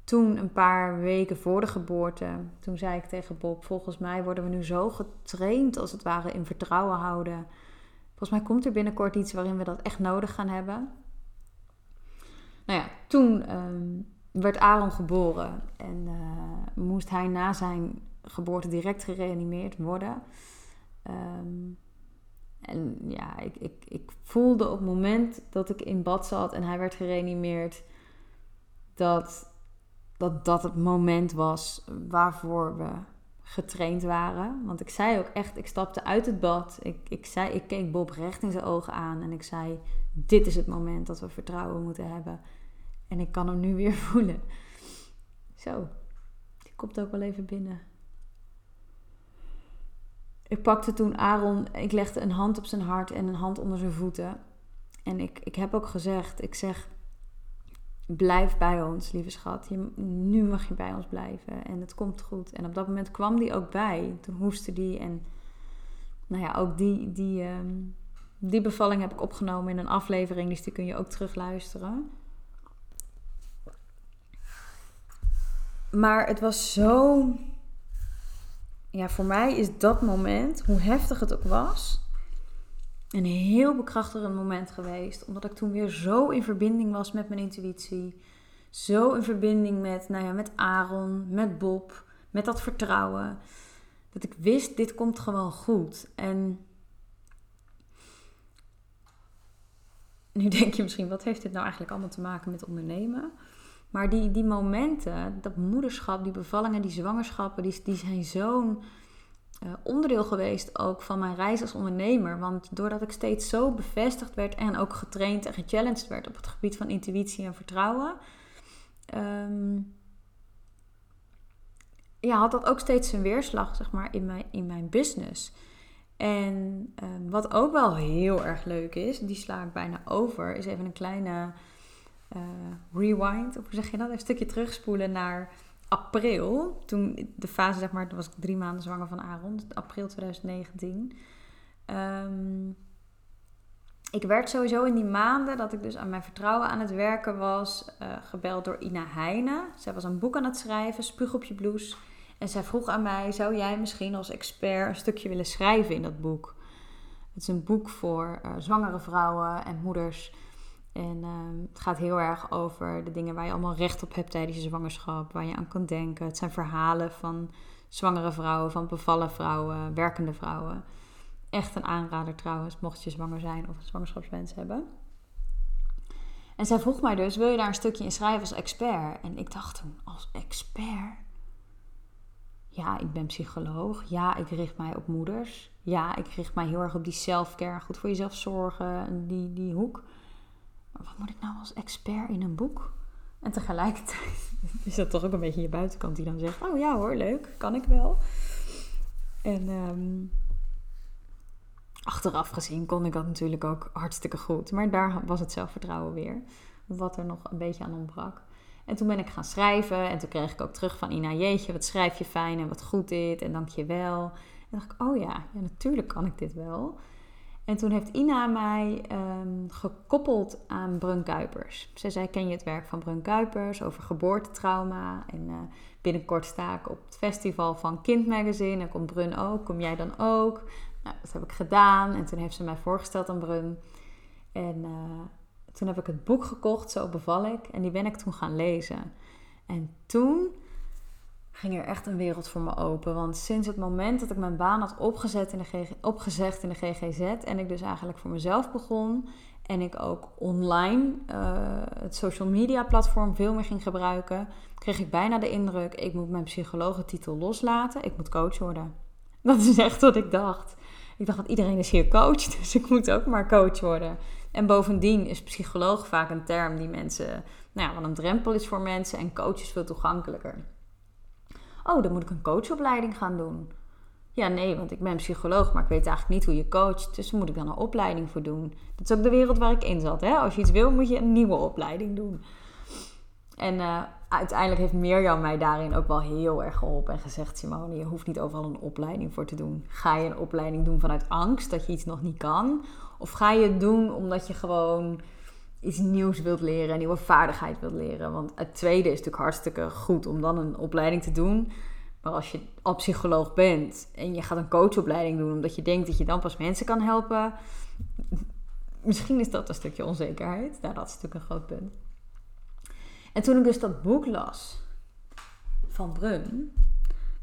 Speaker 1: toen, een paar weken voor de geboorte, toen zei ik tegen Bob: Volgens mij worden we nu zo getraind, als het ware, in vertrouwen houden. Volgens mij komt er binnenkort iets waarin we dat echt nodig gaan hebben. Nou ja, toen ehm, werd Aaron geboren en uh, moest hij na zijn geboorte direct gereanimeerd worden. Um, en ja, ik, ik, ik voelde op het moment dat ik in bad zat en hij werd gereanimeerd, dat dat dat het moment was waarvoor we getraind waren. Want ik zei ook echt, ik stapte uit het bad. Ik, ik, zei, ik keek Bob recht in zijn ogen aan en ik zei: Dit is het moment dat we vertrouwen moeten hebben. En ik kan hem nu weer voelen. Zo, die komt ook wel even binnen. Ik pakte toen Aaron, ik legde een hand op zijn hart en een hand onder zijn voeten. En ik, ik heb ook gezegd: Ik zeg, blijf bij ons, lieve schat. Je, nu mag je bij ons blijven en het komt goed. En op dat moment kwam die ook bij. Toen hoestte die en nou ja, ook die, die, ehm, die bevalling heb ik opgenomen in een aflevering, dus die kun je ook terugluisteren. Maar het was zo. Ja, voor mij is dat moment, hoe heftig het ook was, een heel bekrachtigend moment geweest. Omdat ik toen weer zo in verbinding was met mijn intuïtie. Zo in verbinding met, nou ja, met Aaron, met Bob, met dat vertrouwen. Dat ik wist, dit komt gewoon goed. En nu denk je misschien, wat heeft dit nou eigenlijk allemaal te maken met ondernemen? Maar die, die momenten, dat moederschap, die bevallingen, die zwangerschappen, die, die zijn zo'n uh, onderdeel geweest ook van mijn reis als ondernemer. Want doordat ik steeds zo bevestigd werd en ook getraind en gechallenged werd op het gebied van intuïtie en vertrouwen, ehm, ja, had dat ook steeds een weerslag zeg maar, in, mijn, in mijn business. En ehm, wat ook wel heel erg leuk is, die sla ik bijna over, is even een kleine uh, rewind. Of hoe zeg je dat? Een stukje terugspoelen naar april, toen de fase, zeg maar, toen was ik drie maanden zwanger van Aaron, april 2019. Ehm, ik werd sowieso in die maanden dat ik dus aan mijn vertrouwen aan het werken was, uh, gebeld door Ina Heijnen. Zij was een boek aan het schrijven, Spuug op je blouse. En zij vroeg aan mij, zou jij misschien als expert een stukje willen schrijven in dat boek? Het is een boek voor uh, zwangere vrouwen en moeders en ehm, het gaat heel erg over de dingen waar je allemaal recht op hebt tijdens je zwangerschap, waar je aan kan denken. Het zijn verhalen van zwangere vrouwen, van bevallen vrouwen, werkende vrouwen. Echt een aanrader trouwens, mocht je zwanger zijn of een zwangerschapswens hebben. En zij vroeg mij dus: wil je daar een stukje in schrijven als expert? En ik dacht toen: als expert? Ja, ik ben psycholoog. Ja, ik richt mij op moeders. Ja, ik richt mij heel erg op die self-care, goed voor jezelf zorgen, die, die hoek wat moet ik nou als expert in een boek? En tegelijkertijd is dat toch ook een beetje je buitenkant die dan zegt: Oh ja hoor, leuk, kan ik wel. En, um, Achteraf gezien kon ik dat natuurlijk ook hartstikke goed. Maar daar was het zelfvertrouwen weer. Wat er nog een beetje aan ontbrak. En toen ben ik gaan schrijven. En toen kreeg ik ook terug van Ina, jeetje, wat schrijf je fijn en wat goed dit. En dank je wel. En dacht ik, oh ja, ja, natuurlijk kan ik dit wel. En toen heeft Ina mij um, gekoppeld aan Brun Kuipers. Zij zei, ken je het werk van Brun Kuipers over geboortetrauma? En uh, binnenkort sta ik op het festival van Kind Magazine. En komt Brun ook, kom jij dan ook? Nou, dat heb ik gedaan. En toen heeft ze mij voorgesteld aan Brun. En uh, toen heb ik het boek gekocht, Zo beval ik. En die ben ik toen gaan lezen. En toen ging er echt een wereld voor me open. Want sinds het moment dat ik mijn baan had opgezet in de opgezegd in de GGZ... en ik dus eigenlijk voor mezelf begon... en ik ook online uh, het social media platform veel meer ging gebruiken... kreeg ik bijna de indruk, ik moet mijn psychologentitel loslaten. Ik moet coach worden. Dat is echt wat ik dacht. Ik dacht dat iedereen is hier coach, dus ik moet ook maar coach worden. En bovendien is psycholoog vaak een term die mensen, nou ja, wat een drempel is voor mensen en coach is veel toegankelijker. Oh, dan moet ik een coachopleiding gaan doen. Ja, nee, want ik ben psycholoog, maar ik weet eigenlijk niet hoe je coacht. Dus moet ik dan een opleiding voor doen. Dat is ook de wereld waar ik in zat. Hè? Als je iets wil, moet je een nieuwe opleiding doen. En uh, uiteindelijk heeft Mirjam mij daarin ook wel heel erg geholpen en gezegd: Simone, je hoeft niet overal een opleiding voor te doen. Ga je een opleiding doen vanuit angst dat je iets nog niet kan? Of ga je het doen omdat je gewoon iets nieuws wilt leren, een nieuwe vaardigheid wilt leren? Want het tweede is natuurlijk hartstikke goed om dan een opleiding te doen. Maar als je al psycholoog bent en je gaat een coachopleiding doen omdat je denkt dat je dan pas mensen kan helpen, misschien is dat een stukje onzekerheid. Nou, dat is natuurlijk een groot punt. En toen ik dus dat boek las van Brun,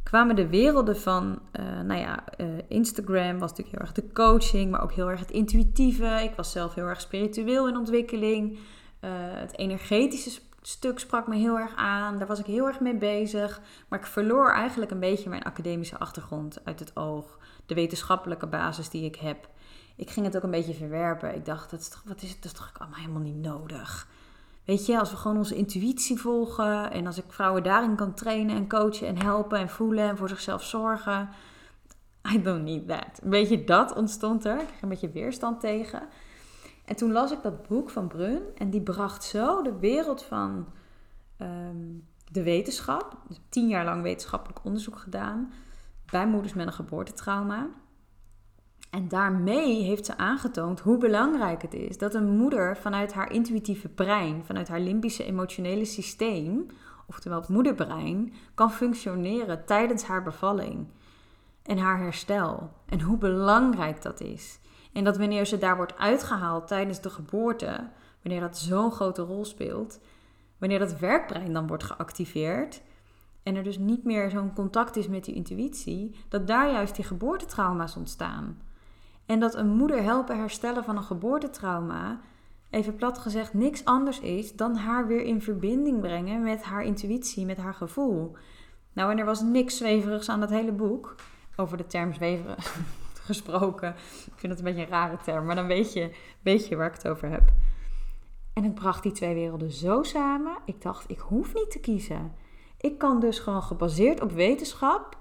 Speaker 1: kwamen de werelden van, uh, nou ja, uh, Instagram was natuurlijk heel erg de coaching, maar ook heel erg het intuïtieve. Ik was zelf heel erg spiritueel in ontwikkeling. Uh, het energetische stuk sprak me heel erg aan. Daar was ik heel erg mee bezig. Maar ik verloor eigenlijk een beetje mijn academische achtergrond uit het oog. De wetenschappelijke basis die ik heb. Ik ging het ook een beetje verwerpen. Ik dacht, dat is toch, wat is het? Dat is toch allemaal helemaal niet nodig. Weet je, als we gewoon onze intuïtie volgen en als ik vrouwen daarin kan trainen en coachen en helpen en voelen en voor zichzelf zorgen. I don't need that. Een beetje dat ontstond er. Ik kreeg een beetje weerstand tegen. En toen las ik dat boek van Brun en die bracht zo de wereld van ehm, de wetenschap. Dus tien jaar lang wetenschappelijk onderzoek gedaan bij moeders met een geboortetrauma. En daarmee heeft ze aangetoond hoe belangrijk het is dat een moeder vanuit haar intuïtieve brein, vanuit haar limbische emotionele systeem, oftewel het moederbrein, kan functioneren tijdens haar bevalling en haar herstel. En hoe belangrijk dat is. En dat wanneer ze daar wordt uitgehaald tijdens de geboorte, wanneer dat zo'n grote rol speelt, wanneer dat werkbrein dan wordt geactiveerd en er dus niet meer zo'n contact is met die intuïtie, dat daar juist die geboortetrauma's ontstaan. En dat een moeder helpen herstellen van een geboortetrauma, even plat gezegd, niks anders is dan haar weer in verbinding brengen met haar intuïtie, met haar gevoel. Nou, en er was niks zweverigs aan dat hele boek. Over de term zweverig gesproken. Ik vind het een beetje een rare term, maar dan weet je, weet waar ik het over heb. En ik bracht die twee werelden zo samen. Ik dacht, ik hoef niet te kiezen. Ik kan dus gewoon gebaseerd op wetenschap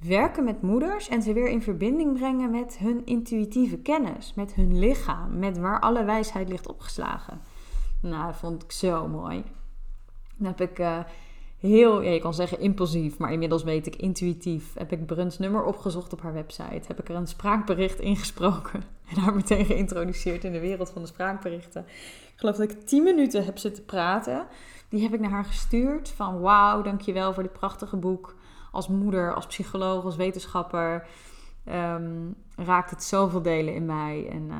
Speaker 1: werken met moeders en ze weer in verbinding brengen met hun intuïtieve kennis, met hun lichaam, met waar alle wijsheid ligt opgeslagen. Nou, dat vond ik zo mooi. Dan heb ik uh, heel, je kan zeggen impulsief, maar inmiddels weet ik intuïtief. Heb ik Bruns nummer opgezocht op haar website. Heb ik er een spraakbericht ingesproken en haar meteen geïntroduceerd in de wereld van de spraakberichten. Ik geloof dat ik tien minuten heb zitten praten. Die heb ik naar haar gestuurd van wauw, dankjewel voor dit prachtige boek als moeder, als psycholoog, als wetenschapper um, raakt het zoveel delen in mij. En uh,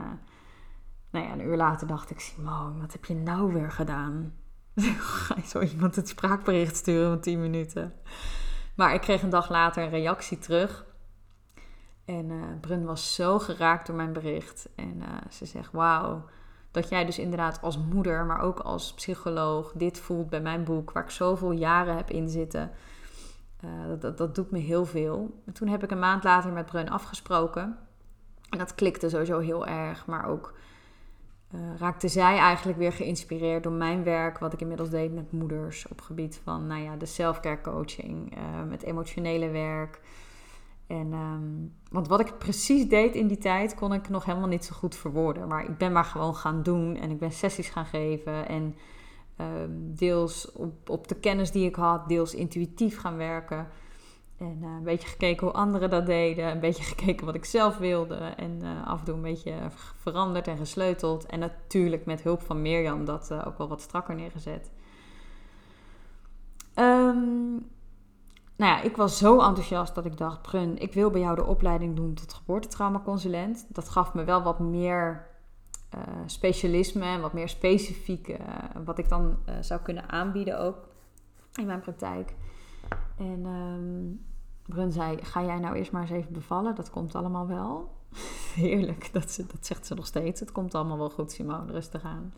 Speaker 1: nou ja, een uur later dacht ik, Simone, wat heb je nou weer gedaan? Ga je zo iemand het spraakbericht sturen van 10 minuten? Maar ik kreeg een dag later een reactie terug. En uh, Brun was zo geraakt door mijn bericht. En uh, ze zegt: Wauw, dat jij dus inderdaad als moeder, maar ook als psycholoog, dit voelt bij mijn boek, waar ik zoveel jaren heb in zitten. Uh, dat, dat, doet me heel veel. En toen heb ik een maand later met Brun afgesproken. En dat klikte sowieso heel erg. Maar ook uh, raakte zij eigenlijk weer geïnspireerd door mijn werk. Wat ik inmiddels deed met moeders. Op gebied van nou ja, de self-care coaching. Uh, met emotionele werk. En, um, want wat ik precies deed in die tijd, kon ik nog helemaal niet zo goed verwoorden. Maar ik ben maar gewoon gaan doen en ik ben sessies gaan geven. En deels op, op de kennis die ik had, deels intuïtief gaan werken. En uh, een beetje gekeken hoe anderen dat deden. Een beetje gekeken wat ik zelf wilde. En uh, af en toe een beetje veranderd en gesleuteld. En natuurlijk met hulp van Mirjam dat ook wel wat strakker neergezet. Um, nou ja, ik was zo enthousiast dat ik dacht: Brun, ik wil bij jou de opleiding doen tot geboortetraumaconsulent. Dat gaf me wel wat meer uh, specialisme en wat meer specifiek uh, wat ik dan uh, zou kunnen aanbieden ook in mijn praktijk. En um, Brun zei: Ga jij nou eerst maar eens even bevallen? Dat komt allemaal wel. Heerlijk, dat, ze, dat zegt ze nog steeds. Het komt allemaal wel goed, Simone, rustig aan.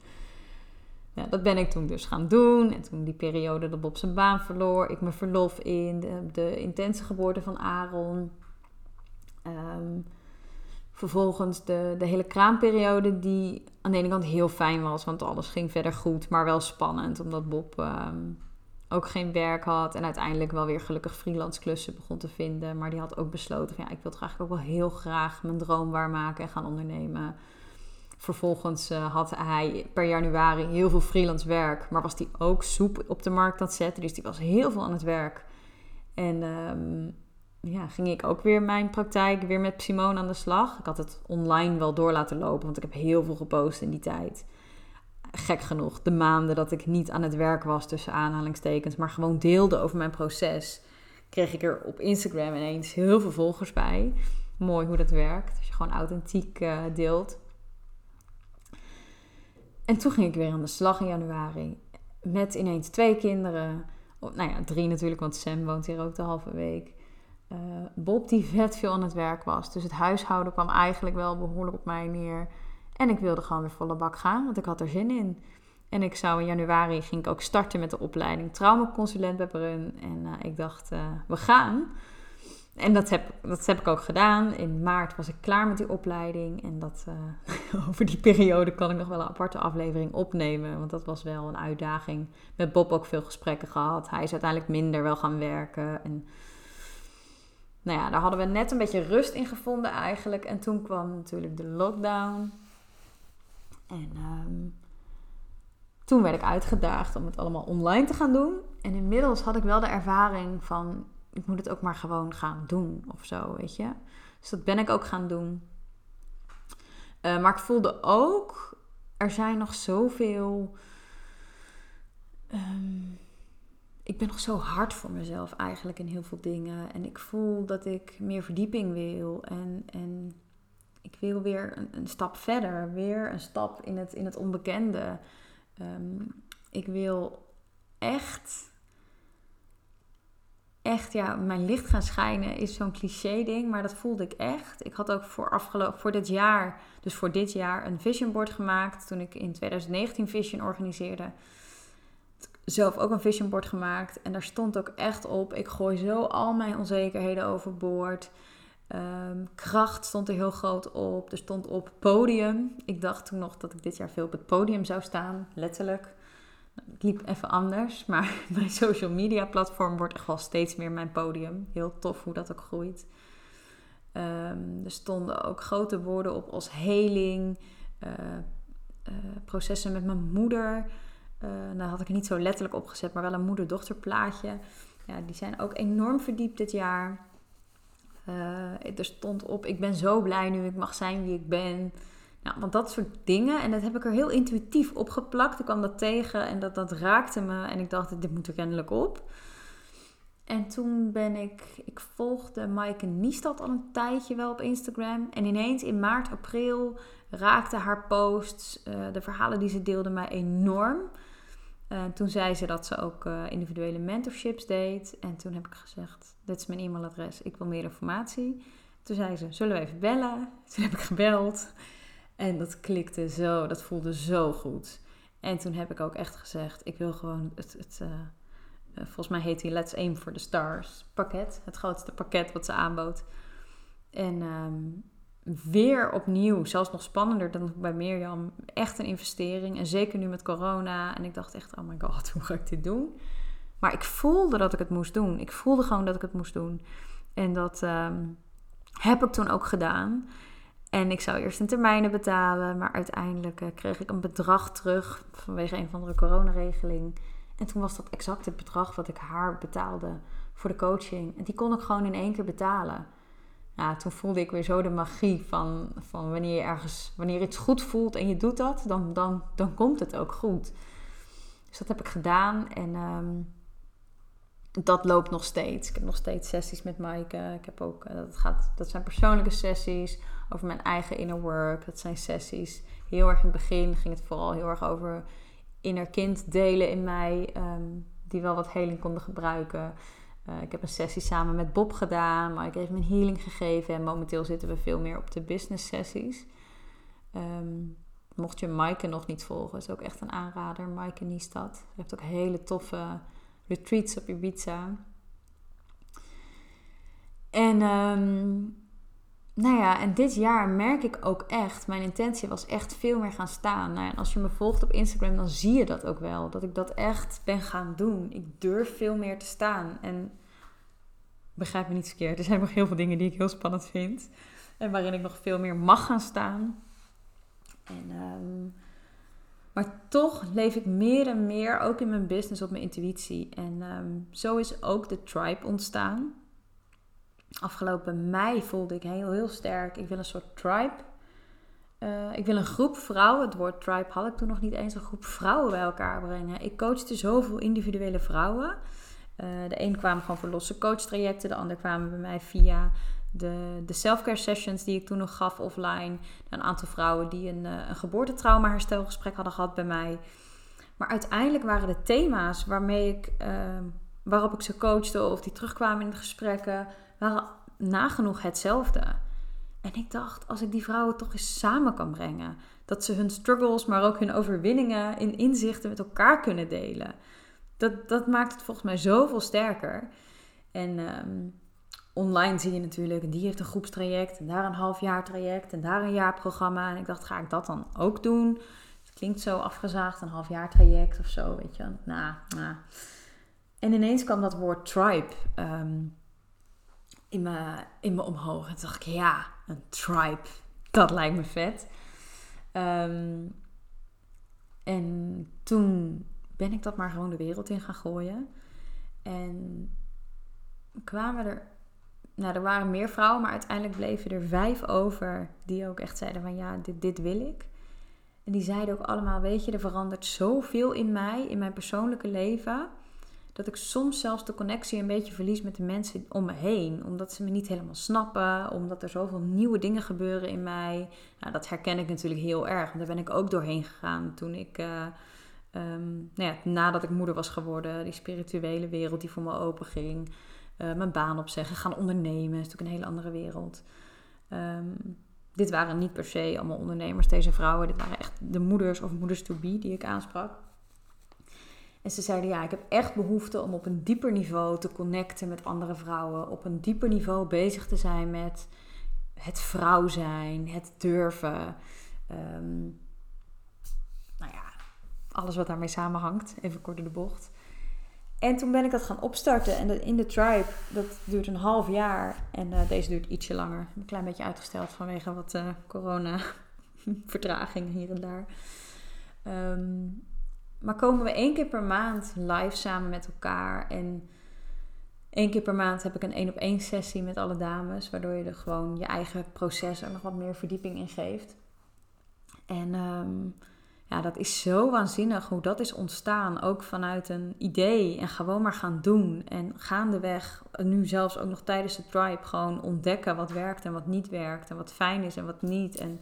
Speaker 1: Ja, dat ben ik toen dus gaan doen. En toen die periode dat Bob zijn baan verloor, ik mijn verlof in, de, intense geboorte van Aaron. Um, vervolgens de, de hele kraamperiode, die aan de ene kant heel fijn was, want alles ging verder goed, maar wel spannend, omdat Bob um, ook geen werk had en uiteindelijk wel weer gelukkig freelance klussen begon te vinden. Maar die had ook besloten van ja, ik wil toch eigenlijk ook wel heel graag mijn droom waarmaken en gaan ondernemen. Vervolgens uh, had hij per januari heel veel freelance werk, maar was hij ook soep op de markt aan het zetten. Dus die was heel veel aan het werk. En um, ja, ging ik ook weer mijn praktijk weer met Simone aan de slag. Ik had het online wel door laten lopen, want ik heb heel veel gepost in die tijd. Gek genoeg, de maanden dat ik niet aan het werk was tussen aanhalingstekens, maar gewoon deelde over mijn proces, kreeg ik er op Instagram ineens heel veel volgers bij. Mooi hoe dat werkt, als je gewoon authentiek uh, deelt. En toen ging ik weer aan de slag in januari. Met ineens twee kinderen. Nou ja, drie natuurlijk, want Sam woont hier ook de halve week. Uh, Bob die vet veel aan het werk was. Dus het huishouden kwam eigenlijk wel behoorlijk op mij neer. En ik wilde gewoon weer volle bak gaan, want ik had er zin in. En ik zou in januari ging ik ook starten met de opleiding traumaconsulent bij Brun. En uh, ik dacht, uh, we gaan. En dat heb, dat heb ik ook gedaan. In maart was ik klaar met die opleiding. En dat, over die periode kan ik nog wel een aparte aflevering opnemen. Want dat was wel een uitdaging. Met Bob ook veel gesprekken gehad. Hij is uiteindelijk minder wel gaan werken. En nou ja, daar hadden we net een beetje rust in gevonden eigenlijk. En toen kwam natuurlijk de lockdown. En um, toen werd ik uitgedaagd om het allemaal online te gaan doen. En inmiddels had ik wel de ervaring van ik moet het ook maar gewoon gaan doen of zo, weet je. Dus dat ben ik ook gaan doen. Uh, maar ik voelde ook, er zijn nog zoveel. Um, ik ben nog zo hard voor mezelf eigenlijk in heel veel dingen. En ik voel dat ik meer verdieping wil. En, en ik wil weer een, een stap verder. Weer een stap in het, in het onbekende. Um, ik wil echt echt ja, mijn licht gaan schijnen is zo'n cliché ding, maar dat voelde ik echt. Ik had ook voor, afgelopen, voor dit jaar, dus voor dit jaar, een vision board gemaakt. Toen ik in 2019 Vision organiseerde, zelf ook een vision board gemaakt. En daar stond ook echt op, ik gooi zo al mijn onzekerheden overboord. Um, kracht stond er heel groot op. Er stond op podium. Ik dacht toen nog dat ik dit jaar veel op het podium zou staan, letterlijk. Het liep even anders, maar mijn social media platform wordt echt wel steeds meer mijn podium. Heel tof hoe dat ook groeit. Um, er stonden ook grote woorden op als heling, uh, uh, processen met mijn moeder. Uh, nou had ik niet zo letterlijk opgezet, maar wel een moeder-dochter plaatje. Ja, die zijn ook enorm verdiept dit jaar. er stond op, ik ben zo blij nu ik mag zijn wie ik ben. Nou, want dat soort dingen. En dat heb ik er heel intuïtief opgeplakt. Ik kwam dat tegen en dat, dat raakte me. En ik dacht, dit moet er kennelijk op. En toen ben ik... Ik volgde Maaike Niestad al een tijdje wel op Instagram. En ineens in maart, april raakte haar posts, uh, de verhalen die ze deelde, mij enorm. Uh, toen zei ze dat ze ook uh, individuele mentorships deed. En toen heb ik gezegd, dit is mijn e-mailadres, ik wil meer informatie. Toen zei ze, zullen we even bellen? Toen heb ik gebeld. En dat klikte zo, dat voelde zo goed. En toen heb ik ook echt gezegd, ik wil gewoon het, het uh, volgens mij heet hij Let's Aim for the Stars pakket. Het grootste pakket wat ze aanbood. En um, weer opnieuw, zelfs nog spannender dan bij Mirjam, echt een investering. En zeker nu met corona. En ik dacht echt, oh my god, hoe ga ik dit doen? Maar ik voelde dat ik het moest doen. Ik voelde gewoon dat ik het moest doen. En dat... Um, Heb ik toen ook gedaan. En ik zou eerst in termijnen betalen, maar uiteindelijk eh, kreeg ik een bedrag terug vanwege een van de coronaregeling. En toen was dat exact het bedrag wat ik haar betaalde voor de coaching. En die kon ik gewoon in één keer betalen. Ja, toen voelde ik weer zo de magie van, van wanneer je ergens, wanneer iets goed voelt en je doet dat, dan, dan, dan komt het ook goed. Dus dat heb ik gedaan en ehm, dat loopt nog steeds. Ik heb nog steeds sessies met Maaike. Ik heb ook, eh, dat, gaat, dat zijn persoonlijke sessies over mijn eigen inner work. Dat zijn sessies. Heel erg in het begin ging het vooral heel erg over inner kind delen in mij, ehm, die wel wat heling konden gebruiken. Uh, ik heb een sessie samen met Bob gedaan, maar ik heb een healing gegeven. En momenteel zitten we veel meer op de business sessies. Um, mocht je Maaike nog niet volgen, is ook echt een aanrader. Maaike Niestad. Ze heeft ook hele toffe retreats op Ibiza. En um, nou ja, en dit jaar merk ik ook echt, mijn intentie was echt veel meer gaan staan. Nou, en als je me volgt op Instagram, dan zie je dat ook wel. Dat ik dat echt ben gaan doen. Ik durf veel meer te staan. En begrijp me niet verkeerd, er zijn nog heel veel dingen die ik heel spannend vind. En waarin ik nog veel meer mag gaan staan. En, um, maar toch leef ik meer en meer, ook in mijn business, op mijn intuïtie. En um, zo is ook de tribe ontstaan afgelopen mei voelde ik heel, heel sterk. Ik wil een soort tribe. Uh, ik wil een groep vrouwen. Het woord tribe had ik toen nog niet eens. Een groep vrouwen bij elkaar brengen. Ik coachte zoveel individuele vrouwen. Uh, de een kwamen gewoon voor losse coachtrajecten. De ander kwamen bij mij via de, de self-care sessions die ik toen nog gaf offline. Een aantal vrouwen die een, uh, een geboortetrauma herstelgesprek hadden gehad bij mij. Maar uiteindelijk waren de thema's waarmee ik, waarop ik ze coachte of die terugkwamen in de gesprekken waren nagenoeg hetzelfde. En ik dacht, als ik die vrouwen toch eens samen kan brengen, dat ze hun struggles, maar ook hun overwinningen in inzichten met elkaar kunnen delen. Dat, dat maakt het volgens mij zoveel sterker. En ehm, online zie je natuurlijk, die heeft een groepstraject, en daar een half jaar traject, en daar een jaarprogramma. En ik dacht, ga ik dat dan ook doen? Het klinkt zo afgezaagd, een half jaar traject of zo, weet je. Nou, nou. En ineens kwam dat woord tribe. Um, in me, in me omhoog. En toen dacht ik, ja, een tribe. Dat lijkt me vet. Ehm, en toen ben ik dat maar gewoon de wereld in gaan gooien. En kwamen er... Nou, er waren meer vrouwen, maar uiteindelijk bleven er vijf over... die ook echt zeiden van, ja, dit, dit wil ik. En die zeiden ook allemaal, weet je, er verandert zoveel in mij, in mijn persoonlijke leven dat ik soms zelfs de connectie een beetje verlies met de mensen om me heen. Omdat ze me niet helemaal snappen, omdat er zoveel nieuwe dingen gebeuren in mij. Nou, dat herken ik natuurlijk heel erg, daar ben ik ook doorheen gegaan toen ik, uh, um, nou ja, nadat ik moeder was geworden, die spirituele wereld die voor me open ging. Uh, mijn baan opzeggen, gaan ondernemen, is natuurlijk een hele andere wereld. Um, dit waren niet per se allemaal ondernemers, deze vrouwen. Dit waren echt de moeders of moeders to be die ik aansprak. En ze zeiden, ja, ik heb echt behoefte om op een dieper niveau te connecten met andere vrouwen. Op een dieper niveau bezig te zijn met het vrouw zijn, het durven. Um, nou ja, alles wat daarmee samenhangt. Even kort door de bocht. En toen ben ik dat gaan opstarten. En in de tribe, dat duurt een half jaar. En uh, deze duurt ietsje langer. Een klein beetje uitgesteld vanwege wat uh, corona vertragingen hier en daar. Um, maar komen we één keer per maand live samen met elkaar. En één keer per maand heb ik een één op één sessie met alle dames. Waardoor je er gewoon je eigen proces er nog wat meer verdieping in geeft. En um, ja, dat is zo waanzinnig hoe dat is ontstaan. Ook vanuit een idee en gewoon maar gaan doen. En gaandeweg, nu zelfs ook nog tijdens de tribe, gewoon ontdekken wat werkt en wat niet werkt. En wat fijn is en wat niet. En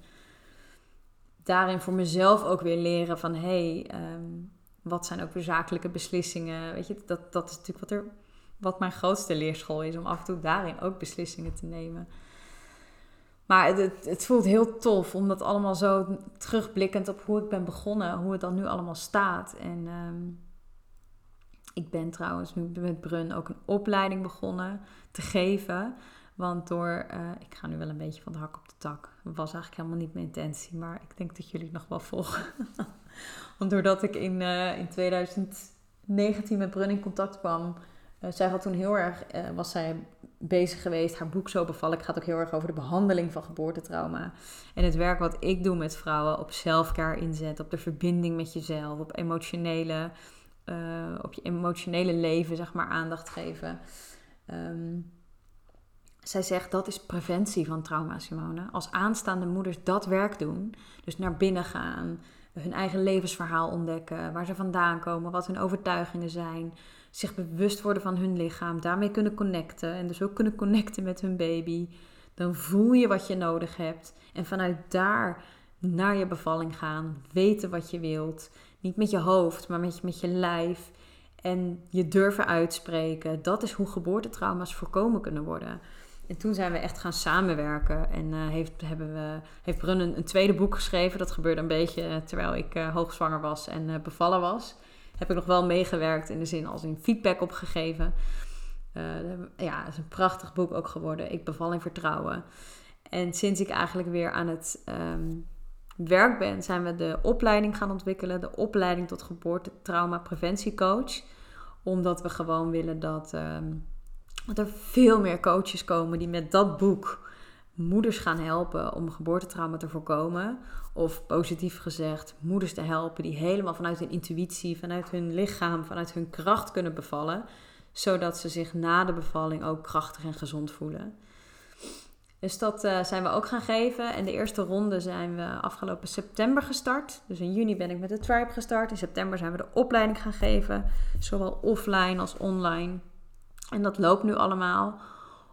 Speaker 1: daarin voor mezelf ook weer leren van hé, hey, um, wat zijn ook weer zakelijke beslissingen. Weet je, dat, dat is natuurlijk wat, er, wat mijn grootste leerschool is, om af en toe daarin ook beslissingen te nemen. Maar het, het, voelt heel tof, om dat allemaal zo terugblikkend op hoe ik ben begonnen, hoe het dan nu allemaal staat. En um, ik ben trouwens nu met Brun ook een opleiding begonnen te geven. Want door, uh, ik ga nu wel een beetje van de hak op tak. Was eigenlijk helemaal niet mijn intentie, maar ik denk dat jullie het nog wel volgen. Want doordat ik in, uh, in 2019 met Brun in contact kwam, uh, zij had toen heel erg, was zij bezig geweest. Haar boek Zo bevallen gaat ook heel erg over de behandeling van geboortetrauma. En het werk wat ik doe met vrouwen op zelfcare inzet, op de verbinding met jezelf, op emotionele, op je emotionele leven, zeg maar, aandacht geven. Ehm, zij zegt dat is preventie van trauma, Simone. Als aanstaande moeders dat werk doen, dus naar binnen gaan, hun eigen levensverhaal ontdekken, waar ze vandaan komen, wat hun overtuigingen zijn, zich bewust worden van hun lichaam, daarmee kunnen connecten en dus ook kunnen connecten met hun baby, dan voel je wat je nodig hebt en vanuit daar naar je bevalling gaan, weten wat je wilt, niet met je hoofd, maar met met je lijf en je durven uitspreken. Dat is hoe geboortetrauma's voorkomen kunnen worden. En toen zijn we echt gaan samenwerken. En uh, heeft, hebben we, heeft Brun een, tweede boek geschreven. Dat gebeurde een beetje eh, terwijl ik uh, hoogzwanger was en bevallen was. Heb ik nog wel meegewerkt in de zin als in feedback opgegeven. ja, het is een prachtig boek ook geworden. Ik beval in vertrouwen. En sinds ik eigenlijk weer aan het ehm, werk ben, zijn we de opleiding gaan ontwikkelen. De opleiding tot geboortetrauma preventiecoach. Omdat we gewoon willen dat... Ehm, dat er veel meer coaches komen die met dat boek moeders gaan helpen om geboortetrauma te voorkomen. Of positief gezegd, moeders te helpen die helemaal vanuit hun intuïtie, vanuit hun lichaam, vanuit hun kracht kunnen bevallen. Zodat ze zich na de bevalling ook krachtig en gezond voelen. Dus dat uh, zijn we ook gaan geven. En de eerste ronde zijn we afgelopen september gestart. Dus in juni ben ik met de Tribe gestart. In september zijn we de opleiding gaan geven. Zowel offline als online. En dat loopt nu allemaal.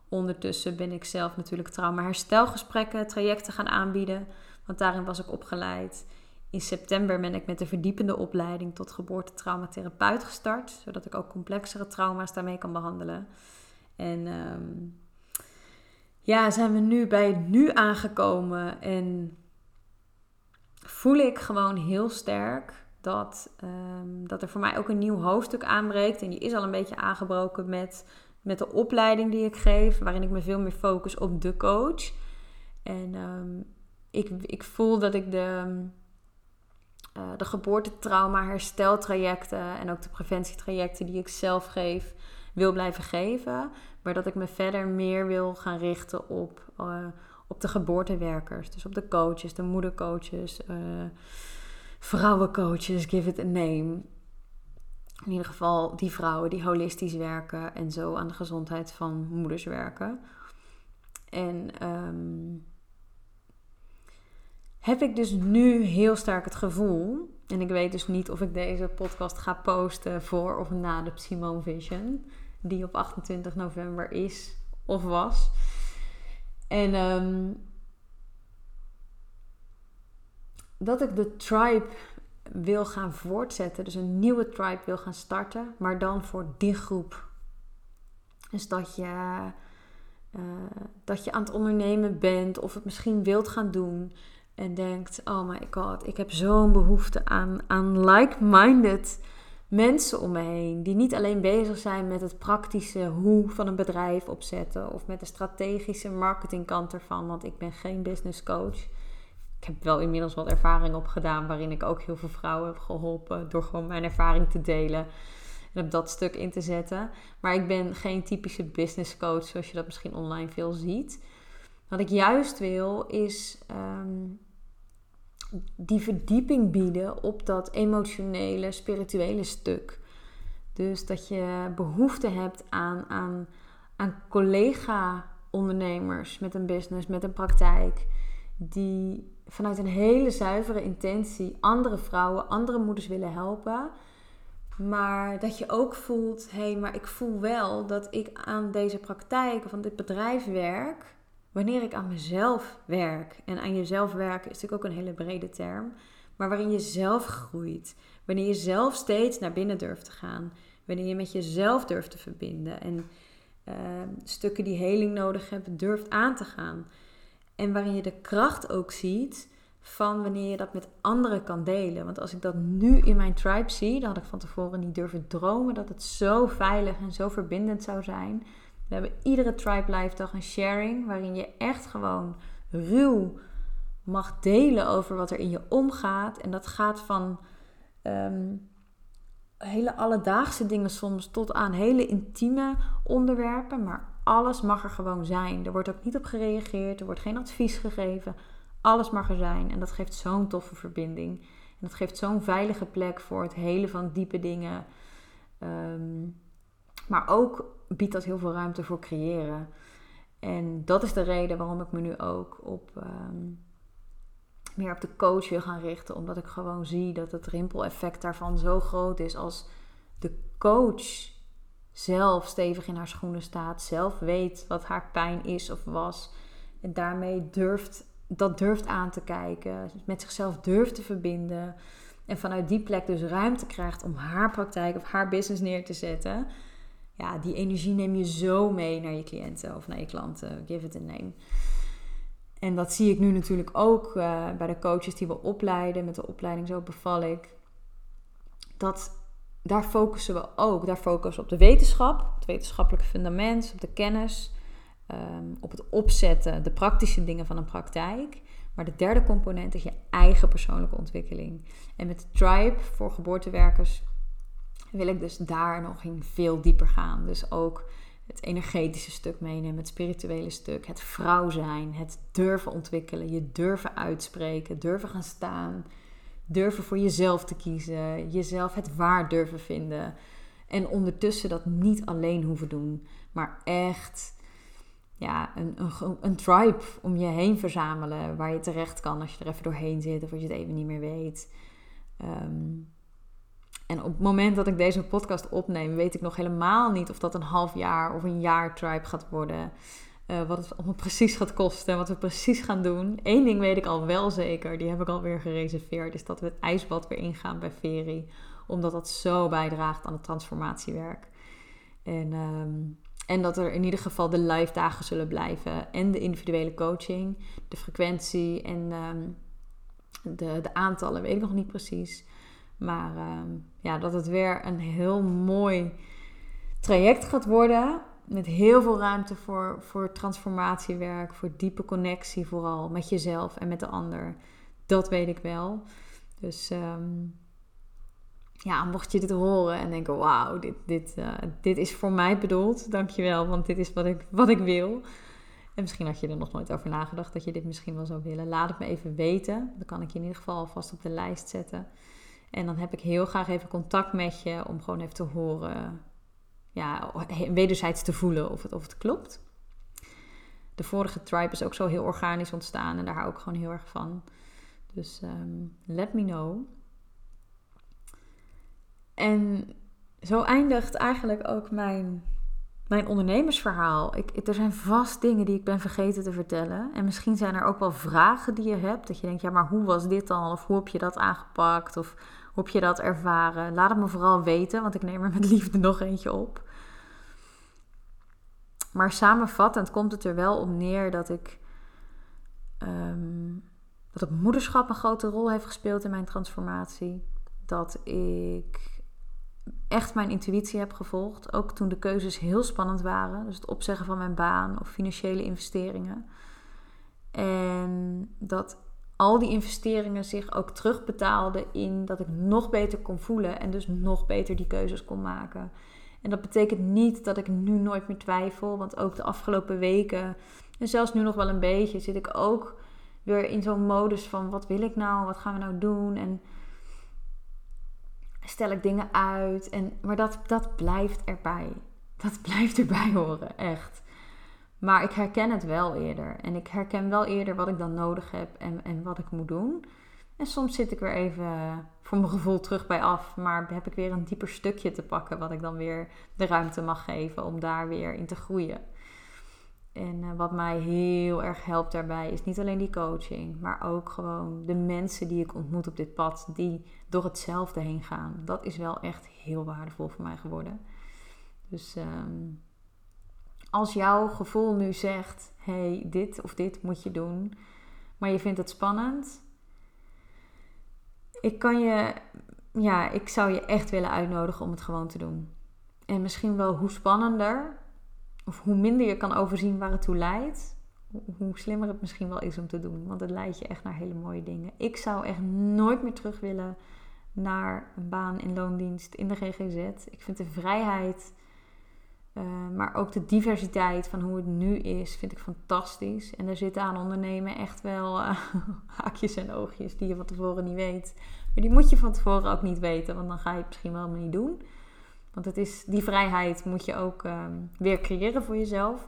Speaker 1: Ondertussen ben ik zelf natuurlijk trauma-herstelgesprekken, trajecten gaan aanbieden. Want daarin was ik opgeleid. In september ben ik met de verdiepende opleiding tot geboortetraumatherapeut gestart. Zodat ik ook complexere trauma's daarmee kan behandelen. En ehm, ja, zijn we nu bij het nu aangekomen. En voel ik gewoon heel sterk dat, ehm, dat er voor mij ook een nieuw hoofdstuk aanbreekt. En die is al een beetje aangebroken met, met de opleiding die ik geef, waarin ik me veel meer focus op de coach. En um, ik, ik voel dat ik de, uh, de geboortetrauma hersteltrajecten en ook de preventietrajecten die ik zelf geef, wil blijven geven. Maar dat ik me verder meer wil gaan richten op, uh, op de geboortewerkers. Dus op de coaches, de moedercoaches. Uh, vrouwencoaches, give it a name. In ieder geval die vrouwen die holistisch werken en zo aan de gezondheid van moeders werken. En ehm, heb ik dus nu heel sterk het gevoel, en ik weet dus niet of ik deze podcast ga posten voor of na de Simone Vision, die op 28 november is of was. En um, dat ik de tribe wil gaan voortzetten. Dus een nieuwe tribe wil gaan starten. Maar dan voor die groep. Dus dat je, uh, dat je aan het ondernemen bent. Of het misschien wilt gaan doen. En denkt, oh my god, ik heb zo'n behoefte aan, aan like-minded mensen om me heen. Die niet alleen bezig zijn met het praktische hoe van een bedrijf opzetten. Of met de strategische marketingkant ervan. Want ik ben geen business coach ik heb wel inmiddels wat ervaring opgedaan waarin ik ook heel veel vrouwen heb geholpen door gewoon mijn ervaring te delen en op dat stuk in te zetten. Maar ik ben geen typische business coach zoals je dat misschien online veel ziet. Wat ik juist wil is ehm, die verdieping bieden op dat emotionele, spirituele stuk. Dus dat je behoefte hebt aan, aan, aan collega-ondernemers met een business, met een praktijk, die vanuit een hele zuivere intentie andere vrouwen, andere moeders willen helpen. Maar dat je ook voelt, hé, hey, maar ik voel wel dat ik aan deze praktijk of aan dit bedrijf werk. Wanneer ik aan mezelf werk. En aan jezelf werken is natuurlijk ook een hele brede term. Maar waarin je zelf groeit. Wanneer je zelf steeds naar binnen durft te gaan. Wanneer je met jezelf durft te verbinden. En uh, stukken die heling nodig hebben, durft aan te gaan. En waarin je de kracht ook ziet van wanneer je dat met anderen kan delen. Want als ik dat nu in mijn tribe zie, dan had ik van tevoren niet durven dromen dat het zo veilig en zo verbindend zou zijn. We hebben iedere tribe live dag een sharing waarin je echt gewoon ruw mag delen over wat er in je omgaat. En dat gaat van ehm, hele alledaagse dingen soms tot aan hele intieme onderwerpen, maar Alles mag er gewoon zijn. Er wordt ook niet op gereageerd. Er wordt geen advies gegeven. Alles mag er zijn. En dat geeft zo'n toffe verbinding. En dat geeft zo'n veilige plek voor het hele van diepe dingen. Ehm, maar ook biedt dat heel veel ruimte voor creëren. En dat is de reden waarom ik me nu ook op ehm, meer op de coach wil gaan richten. Omdat ik gewoon zie dat het rimpeleffect daarvan zo groot is als de coach zelf stevig in haar schoenen staat, zelf weet wat haar pijn is of was. En daarmee durft, dat durft aan te kijken, met zichzelf durft te verbinden. En vanuit die plek dus ruimte krijgt om haar praktijk of haar business neer te zetten. Ja, die energie neem je zo mee naar je cliënten of naar je klanten. Give it a name. En dat zie ik nu natuurlijk ook uh, bij de coaches die we opleiden. Met de opleiding Zo beval ik. Dat daar focussen we ook. Daar focussen we op de wetenschap, het wetenschappelijke fundament, op de kennis, ehm, op het opzetten, de praktische dingen van een praktijk. Maar de derde component is je eigen persoonlijke ontwikkeling. En met Tribe voor geboortewerkers wil ik dus daar nog in veel dieper gaan. Dus ook het energetische stuk meenemen, het spirituele stuk, het vrouw zijn, het durven ontwikkelen, je durven uitspreken, durven gaan staan, durven voor jezelf te kiezen, jezelf het waar durven vinden. En ondertussen dat niet alleen hoeven doen, maar echt ja, een, een, een tribe om je heen verzamelen waar je terecht kan als je er even doorheen zit of als je het even niet meer weet. Ehm, en op het moment dat ik deze podcast opneem, weet ik nog helemaal niet of dat een half jaar of een jaar tribe gaat worden. Uh, wat het allemaal precies gaat kosten en wat we precies gaan doen. Eén ding weet ik al wel zeker, die heb ik alweer gereserveerd, is dat we het ijsbad weer ingaan bij Veri. Omdat dat zo bijdraagt aan het transformatiewerk. En, ehm, en dat er in ieder geval de live dagen zullen blijven. En de individuele coaching, de frequentie en ehm, de, de aantallen weet ik nog niet precies. Maar ehm, ja, dat het weer een heel mooi traject gaat worden. Met heel veel ruimte voor, voor transformatiewerk, voor diepe connectie vooral met jezelf en met de ander. Dat weet ik wel. Dus ehm, ja, mocht je dit horen en denken, wauw, dit, dit, uh, dit is voor mij bedoeld. Dankjewel, want dit is wat ik, wat ik wil. En misschien had je er nog nooit over nagedacht dat je dit misschien wel zou willen. Laat het me even weten. Dan kan ik je in ieder geval alvast op de lijst zetten. En dan heb ik heel graag even contact met je om gewoon even te horen, ja, wederzijds te voelen of het, of het klopt. De vorige tribe is ook zo heel organisch ontstaan en daar hou ik gewoon heel erg van. Dus um, let me know. En zo eindigt eigenlijk ook mijn, mijn ondernemersverhaal. Ik, er zijn vast dingen die ik ben vergeten te vertellen. En misschien zijn er ook wel vragen die je hebt. Dat je denkt, ja, maar hoe was dit dan? Of hoe heb je dat aangepakt? Of hoe heb je dat ervaren? Laat het me vooral weten, want ik neem er met liefde nog eentje op. Maar samenvattend komt het er wel om neer dat ik. Um, dat het moederschap een grote rol heeft gespeeld in mijn transformatie. Dat ik echt mijn intuïtie heb gevolgd. Ook toen de keuzes heel spannend waren. Dus het opzeggen van mijn baan of financiële investeringen. En dat al die investeringen zich ook terugbetaalden in dat ik nog beter kon voelen en dus nog beter die keuzes kon maken. En dat betekent niet dat ik nu nooit meer twijfel, want ook de afgelopen weken en zelfs nu nog wel een beetje zit ik ook weer in zo'n modus van wat wil ik nou, wat gaan we nou doen en stel ik dingen uit. En, maar dat, dat blijft erbij. Dat blijft erbij horen, echt. Maar ik herken het wel eerder. En ik herken wel eerder wat ik dan nodig heb en, en wat ik moet doen. En soms zit ik weer even voor mijn gevoel terug bij af. Maar heb ik weer een dieper stukje te pakken. Wat ik dan weer de ruimte mag geven om daar weer in te groeien. En uh, wat mij heel erg helpt daarbij is niet alleen die coaching. Maar ook gewoon de mensen die ik ontmoet op dit pad. Die door hetzelfde heen gaan. Dat is wel echt heel waardevol voor mij geworden. Dus... Um, als jouw gevoel nu zegt: hey, dit of dit moet je doen, maar je vindt het spannend, ik kan je, ja, ik zou je echt willen uitnodigen om het gewoon te doen. En misschien wel hoe spannender of hoe minder je kan overzien waar het toe leidt, hoe slimmer het misschien wel is om te doen. Want het leidt je echt naar hele mooie dingen. Ik zou echt nooit meer terug willen naar een baan in loondienst in de GGZ. Ik vind de vrijheid Eh, maar ook de diversiteit van hoe het nu is, vind ik fantastisch. En er zitten aan ondernemen echt wel uh, haakjes en oogjes die je van tevoren niet weet. Maar die moet je van tevoren ook niet weten, want dan ga je het misschien wel niet doen. Want het is, die vrijheid moet je ook ehm, weer creëren voor jezelf.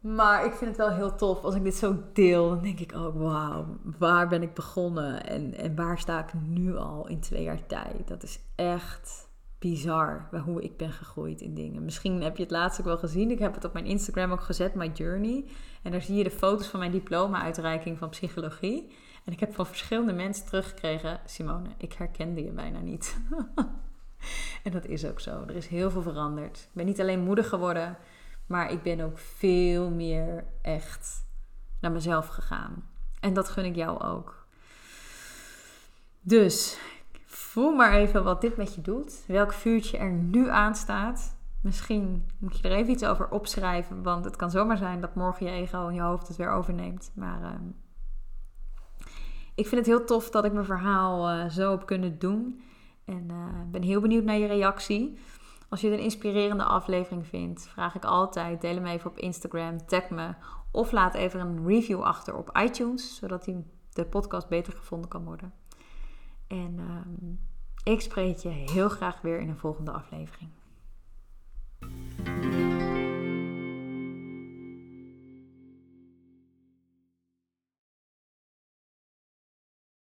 Speaker 1: Maar ik vind het wel heel tof als ik dit zo deel. Dan denk ik ook, wauw, waar ben ik begonnen? En, en waar sta ik nu al in twee jaar tijd? Dat is echt bizar hoe ik ben gegroeid in dingen. Misschien heb je het laatst ook wel gezien. Ik heb het op mijn Instagram ook gezet, My Journey. En daar zie je de foto's van mijn diploma-uitreiking van psychologie. En ik heb van verschillende mensen teruggekregen: Simone, ik herkende je bijna niet. en dat is ook zo. Er is heel veel veranderd. Ik ben niet alleen moeder geworden, maar ik ben ook veel meer echt naar mezelf gegaan. En dat gun ik jou ook. Dus voel maar even wat dit met je doet. Welk vuurtje er nu aanstaat. Misschien moet je er even iets over opschrijven. Want het kan zomaar zijn dat morgen je ego en je hoofd het weer overneemt. Maar uh, ik vind het heel tof dat ik mijn verhaal uh, zo heb kunnen doen. En uh, ben heel benieuwd naar je reactie. Als je het een inspirerende aflevering vindt, vraag ik altijd: deel hem even op Instagram, tag me. Of laat even een review achter op iTunes, zodat die, de podcast beter gevonden kan worden. En uh, ik spreek je heel graag weer in een volgende aflevering.